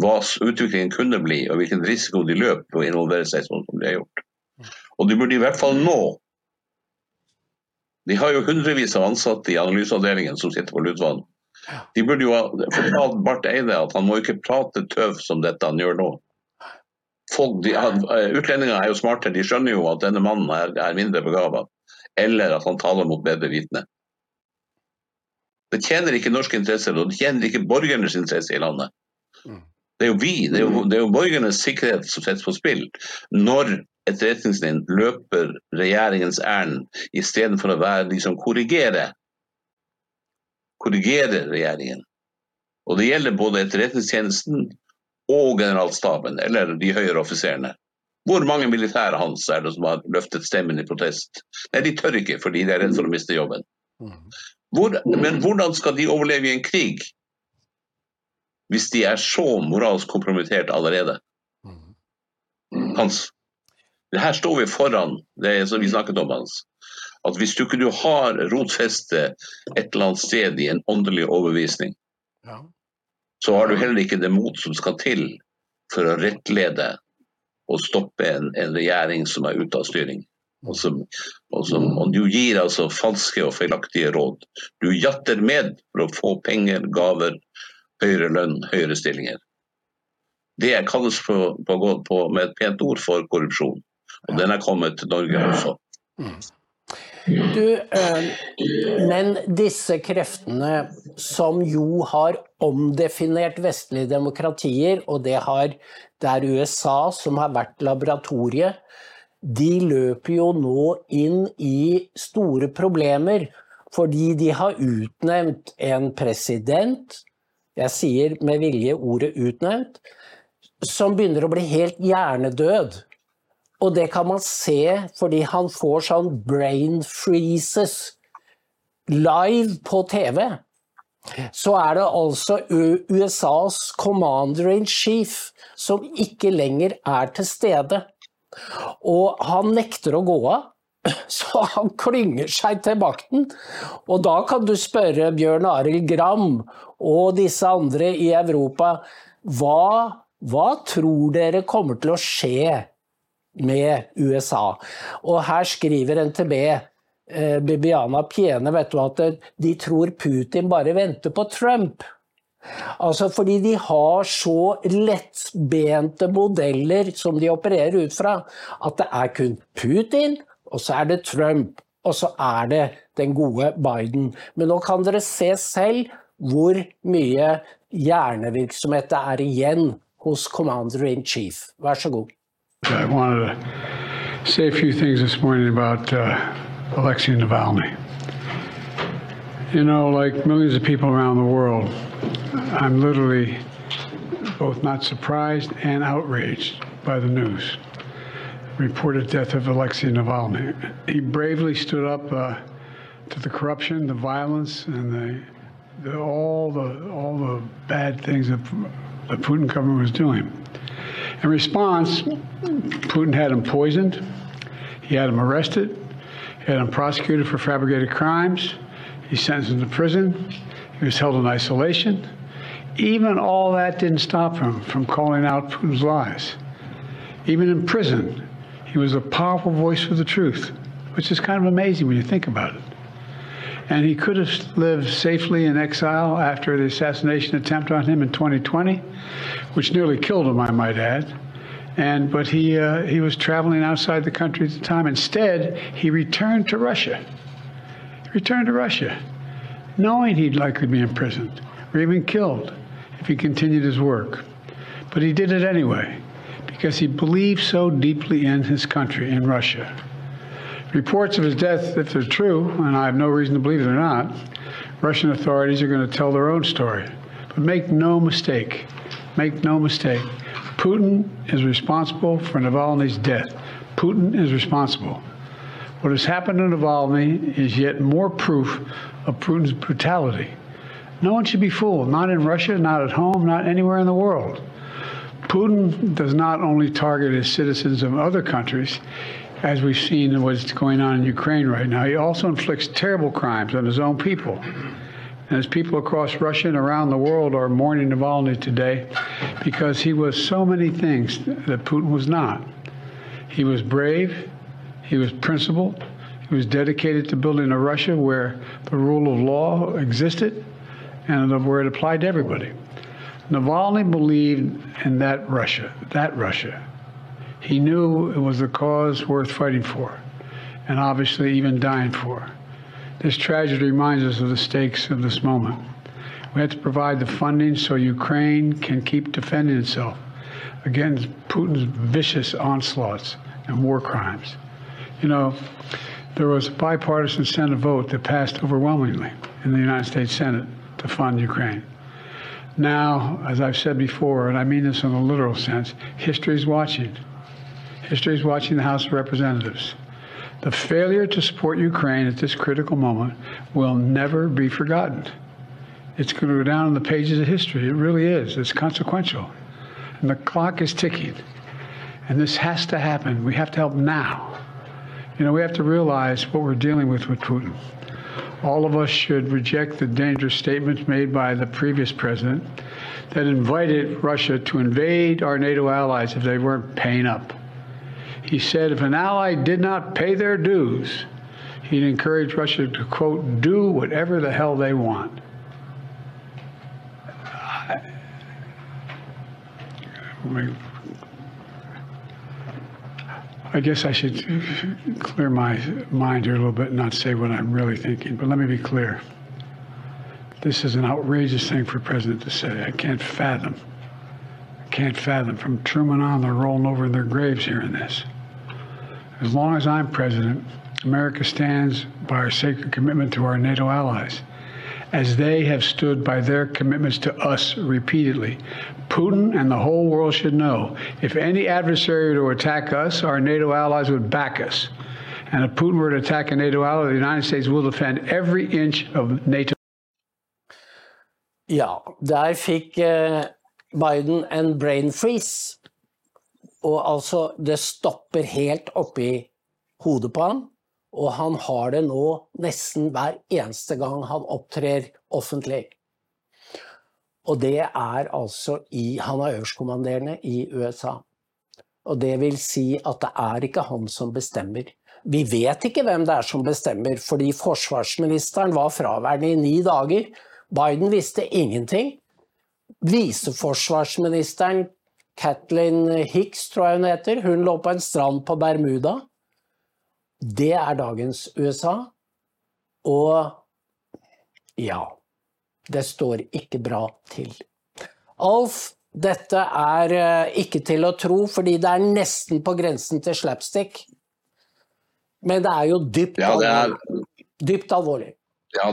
hva utviklingen kunne bli, og hvilken risiko de løp ved å involvere seg sånn som de har gjort. Og de burde i hvert fall nå De har jo hundrevis av ansatte i analyseavdelingen som sitter på Lutvann. De burde jo ha fortalt Barth Eide at han må ikke prate tøv som dette han gjør nå. Folk, de, utlendinger er jo smarte, de skjønner jo at denne mannen er, er mindre begava. Eller at han taler mot bedre vitende. Det tjener ikke norske interesser, og det tjener ikke borgernes interesser i landet. Mm. Det er jo vi, det er jo, det er jo borgernes sikkerhet som settes på spill når etterretningslinjen løper regjeringens ærend istedenfor å være de som korrigerer. Korrigerer regjeringen. Og det gjelder både Etterretningstjenesten og generalstaben, eller de høyere offiserene. Hvor mange militære hans er det som har løftet stemmen i protest? Nei, de tør ikke fordi de er redd for å miste jobben. Mm. Hvor, men hvordan skal de overleve i en krig hvis de er så moralsk kompromittert allerede? Hans, det her står vi foran det som vi snakket om, Hans. At hvis du ikke du har rotfeste et eller annet sted i en åndelig overbevisning, så har du heller ikke det mot som skal til for å rettlede og stoppe en, en regjering som er ute av styring. Og, som, og, som, og, du gir altså falske og feilaktige råd. Du jatter med for å få penger, gaver, høyere lønn, høyere stillinger. Det kalles på, på, på, med et pent ord for korrupsjon. Og den er kommet til Norge også. Du, øh, men disse kreftene som jo har omdefinert vestlige demokratier, og det, har, det er USA som har vært laboratoriet, de løper jo nå inn i store problemer. Fordi de har utnevnt en president, jeg sier med vilje ordet utnevnt, som begynner å bli helt hjernedød. Og det kan man se fordi han får sånn brain freezes live på TV. Så er det altså USAs commander in chief som ikke lenger er til stede. Og han nekter å gå av. Så han klynger seg til makten. Og da kan du spørre Bjørn Arild Gram og disse andre i Europa hva, hva tror dere kommer til å skje med USA? Og her skriver NTB eh, Bibiana Piene vet du, at de tror Putin bare venter på Trump. Altså fordi de har så lettbente modeller som de opererer ut fra, at det er kun Putin, og så er det Trump, og så er det den gode Biden. Men nå kan dere se selv hvor mye hjernevirksomhet det er igjen hos commander in chief. Vær så god. I wanted to say a few things this morning about uh, Alexei Navalny. You know, like millions of people around the world, I'm literally both not surprised and outraged by the news. Reported death of Alexei Navalny. He bravely stood up uh, to the corruption, the violence, and the, the, all the all the bad things that the Putin government was doing. In response, Putin had him poisoned. He had him arrested. He had him prosecuted for fabricated crimes. He sentenced him to prison. He was held in isolation. Even all that didn't stop him from calling out Putin's lies. Even in prison, he was a powerful voice for the truth, which is kind of amazing when you think about it. And he could have lived safely in exile after the assassination attempt on him in 2020, which nearly killed him, I might add. And but he uh, he was traveling outside the country at the time. Instead, he returned to Russia. He returned to Russia, knowing he'd likely be imprisoned or even killed if he continued his work. But he did it anyway because he believed so deeply in his country, in Russia. Reports of his death, if they're true, and I have no reason to believe they're not, Russian authorities are going to tell their own story. But make no mistake, make no mistake, Putin is responsible for Navalny's death. Putin is responsible. What has happened to Navalny is yet more proof of Putin's brutality. No one should be fooled, not in Russia, not at home, not anywhere in the world. Putin does not only target his citizens of other countries, as we've seen what's going on in Ukraine right now, he also inflicts terrible crimes on his own people. And as people across Russia and around the world are mourning Navalny today because he was so many things that Putin was not. He was brave, he was principled, he was dedicated to building a Russia where the rule of law existed and where it applied to everybody. Navalny believed in that Russia, that Russia. He knew it was a cause worth fighting for, and obviously even dying for. This tragedy reminds us of the stakes of this moment. We have to provide the funding so Ukraine can keep defending itself against Putin's vicious onslaughts and war crimes. You know, there was a bipartisan Senate vote that passed overwhelmingly in the United States Senate to fund Ukraine. Now, as I've said before, and I mean this in a literal sense, history is watching. History is watching the House of Representatives. The failure to support Ukraine at this critical moment will never be forgotten. It's going to go down in the pages of history. It really is. It's consequential. And the clock is ticking. And this has to happen. We have to help now. You know, we have to realize what we're dealing with with Putin. All of us should reject the dangerous statements made by the previous president that invited Russia to invade our NATO allies if they weren't paying up. He said if an ally did not pay their dues, he'd encourage Russia to, quote, do whatever the hell they want. I guess I should clear my mind here a little bit and not say what I'm really thinking, but let me be clear. This is an outrageous thing for a president to say. I can't fathom. I can't fathom. From Truman on, they're rolling over in their graves hearing this. As long as I'm president, America stands by our sacred commitment to our NATO allies, as they have stood by their commitments to us repeatedly. Putin and the whole world should know if any adversary were to attack us, our NATO allies would back us. And if Putin were to attack a NATO ally, the United States will defend every inch of NATO. Ja, der fikk eh, Biden en brain freeze. Og altså, det stopper helt oppi hodet på han. Og han har det nå nesten hver eneste gang han opptrer offentlig. Og det er altså i Han er øverstkommanderende i USA. Og det vil si at det er ikke han som bestemmer. Vi vet ikke hvem det er som bestemmer, fordi forsvarsministeren var fraværende i ni dager. Biden visste ingenting. Viseforsvarsministeren Kathleen Hicks, tror jeg hun heter, hun lå på en strand på Bermuda. Det er dagens USA. Og ja Det står ikke bra til. Alf, dette er eh, ikke til å tro, fordi det er nesten på grensen til slapstick. Men det er jo dypt Ja, det er, alvorlig. Dypt alvorlig. ja,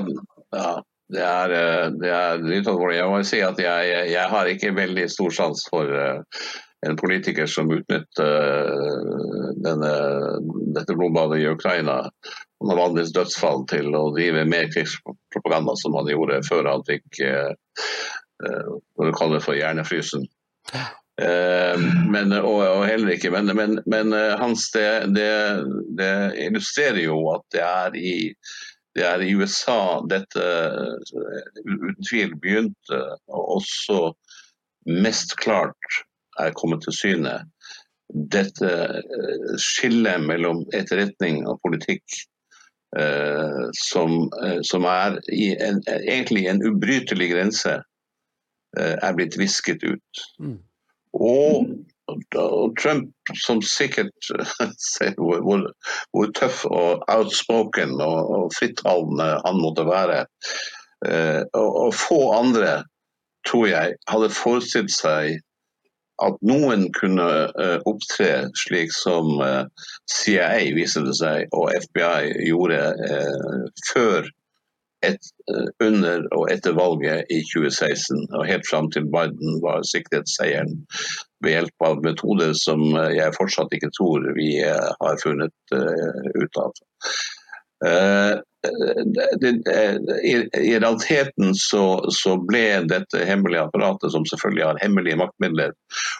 ja, det er, eh, det er dypt alvorlig. Jeg må si at jeg, jeg har ikke veldig stor sans for eh, en politiker som utnytter denne, dette blodbadet i Ukraina og vanligvis dødsfall til å drive mer krigspropaganda som han gjorde før han fikk eh, eh, hva du kaller for hjernefrysen. Eh, men, og, og heller ikke, men, men, men hans, det, det, det illustrerer jo at det er i det er i USA dette uten tvil begynte, og også mest klart er kommet til syne. Dette skillet mellom etterretning og politikk som, eh, som er i en, egentlig en ubrytelig grense, eh, er blitt visket ut. Mm. Og, Trump, som sikkert ser hvor, hvor, hvor tøff og outspoken og, og frittalende han måtte være, eh, og, og få andre, tror jeg, hadde forestilt seg at noen kunne eh, opptre slik som eh, CIA viser det seg, og FBI gjorde eh, før, et, under og etter valget i 2016, og helt fram til Biden var sikkerhetsseieren, ved hjelp av metoder som jeg fortsatt ikke tror vi har funnet ut av. Eh, det, det, i, realiteten så, så ble dette hemmelige apparatet, som selvfølgelig har hemmelige maktmidler,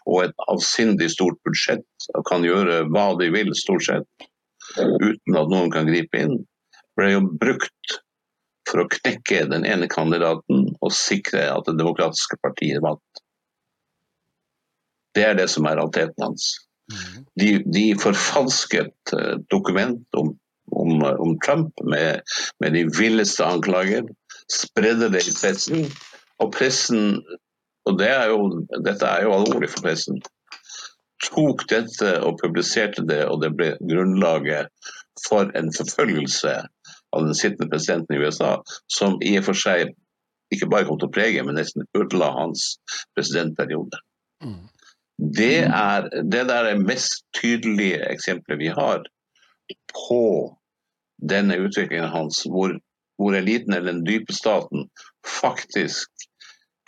og et avsindig stort budsjett, og kan gjøre hva de vil, stort sett, uten at noen kan gripe inn, ble jo brukt for å knekke den ene kandidaten og sikre at Det demokratiske partiet vant. Det er det som er realiteten hans. De, de forfalsket eh, dokument om, om, om Trump med, med de villeste anklager, spredde det i pressen, og pressen og det er jo, dette er jo alvorlig for pressen tok dette og publiserte det, og det ble grunnlaget for en forfølgelse av den sittende presidenten i USA, som i og for seg ikke bare kom til å prege, men nesten ødela hans presidentperiode. Mm. Det er det der er mest tydelige eksempelet vi har på denne utviklingen hans, hvor, hvor eliten eller den dype staten faktisk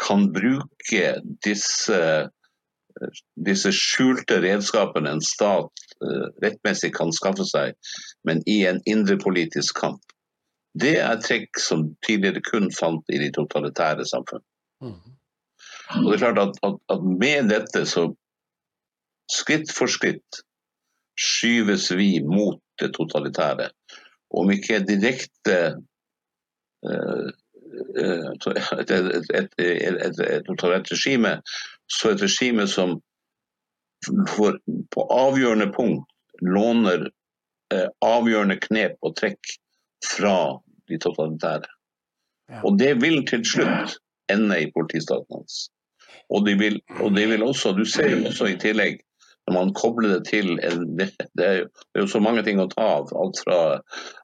kan bruke disse disse skjulte redskapene en stat uh, rettmessig kan skaffe seg, men i en indrepolitisk kamp. Det er trekk som tidligere kun fant i de totalitære samfunn. Mm. Og det er klart at, at, at med dette så skritt for skritt skyves vi mot det totalitære. Om ikke direkte uh, et, et, et, et, et totalitært regime, så et regime som for, på avgjørende punkt låner eh, avgjørende knep og trekk fra de totalitære. Ja. Og det vil til slutt ende i politistaten hans. Og det vil, de vil også, du ser jo også i tillegg, når man kobler det til det, er jo, så mange ting å ta av. Alt fra,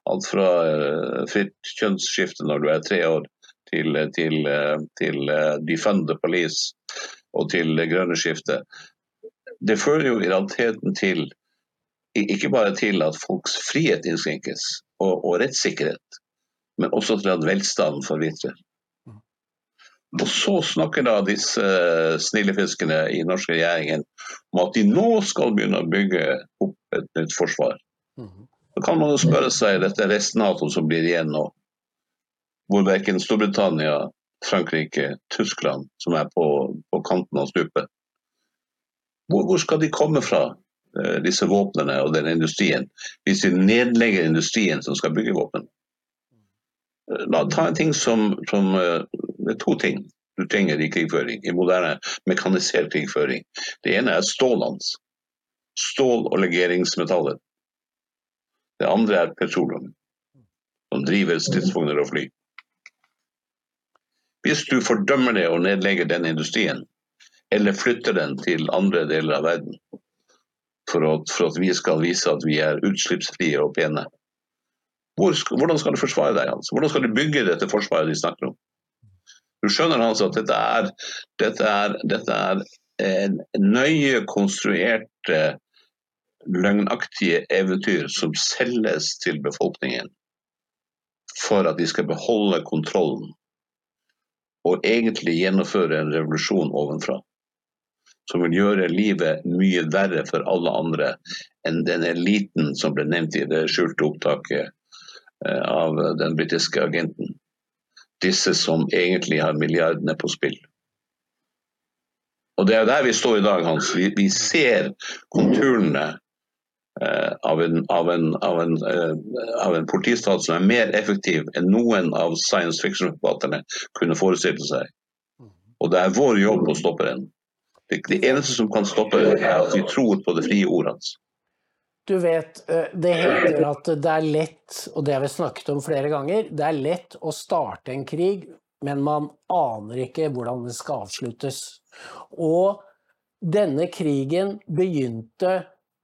alt fra uh, fritt kjønnsskifte når du er tre år, til, til, uh, til uh, defund police og til det grønne skiftet. Det fører jo i realiteten til ikke bare til at folks frihet innskrenkes og, og rettssikkerhet, men også til at velstanden forvitrer. Og så snakker da disse snillefiskene i norske regjeringen om at de nå skal begynne å bygge opp et nytt forsvar. Da Så kan man jo spørre seg, dette er rest-Nato som blir igjen nå, hvor verken Storbritannia, Frankrike, Tyskland, som er på, på kanten av stupet. Hvor, hvor, skal de komme fra? eh, disse våpnene og den industrien hvis vi nedlegger industrien som skal bygge våpen. Eh, La ta en ting som, som eh, Det er to ting du trenger i krigføring, i moderne mekanisert krigføring. Det ene er stålene. Stål og legeringsmetaller. Det andre er petroleum, som driver stridsvogner og fly. Hvis du fordømmer det og nedlegger den industrien, eller flytter den til andre deler av verden, for at, for at vi skal vise at vi er utslippsfrie og pene, hvor, hvordan skal du forsvare deg? Altså? Hvordan skal du bygge dette forsvaret de snakker om? Du skjønner altså at dette er, dette er, dette er en nøye konstruerte, løgnaktige eventyr som selges til befolkningen for at de skal beholde kontrollen og egentlig gjennomføre en revolusjon ovenfra. Som vil gjøre livet mye verre for alle andre enn den eliten som ble nevnt i det skjulte opptaket eh, av den britiske agenten. Disse som egentlig har milliardene på spill. Og Det er der vi står i dag, Hans. Vi, vi ser konturene eh, av en, av, en, av, en, eh, av en politistat som er mer effektiv enn noen av science fiction-forfatterne kunne forestille seg. Og det er vår jobb å stoppe den. Det, det eneste som kan stoppe det, er at vi tror på det frie ordet hans. Du vet, eh, det heter at det er lett, og det har vi snakket om flere ganger, det er lett å starte en krig, men man aner ikke hvordan det skal avsluttes. Og denne krigen begynte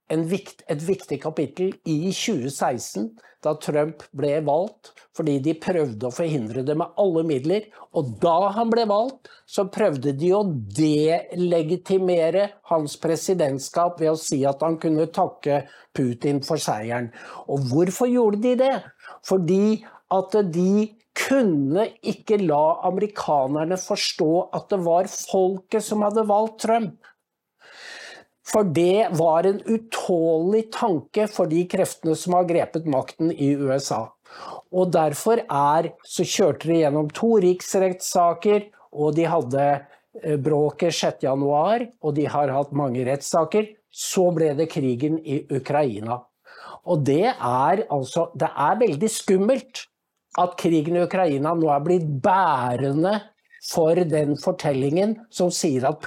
vikt, et viktig kapittel i 2016, da Trump ble valgt, fordi de prøvde å forhindre det med alle midler. Og da han ble valgt, så prøvde de å delegitimere hans presidentskap ved å si at han kunne takke Putin for seieren. Og hvorfor gjorde de det? Fordi at de kunne ikke la amerikanerne forstå at det var folket som hadde valgt Trump. For det var en utålelig tanke for de kreftene som har grepet makten i USA. Og derfor er, så kjørte de gjennom to riksrettssaker, og de hadde eh, bråket 6.1, og de har hatt mange rettssaker. Så ble det krigen i Ukraina. Og det er altså Det er veldig skummelt at krigen i Ukraina nå er blitt bærende for den fortellingen som sier at,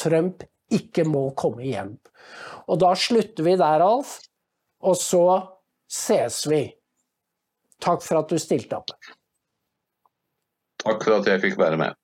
Trump ikke må komme hjem. Og da slutter vi der, Alf, og så ses vi. Takk for at du stilte opp. Takk for at jeg fikk være med.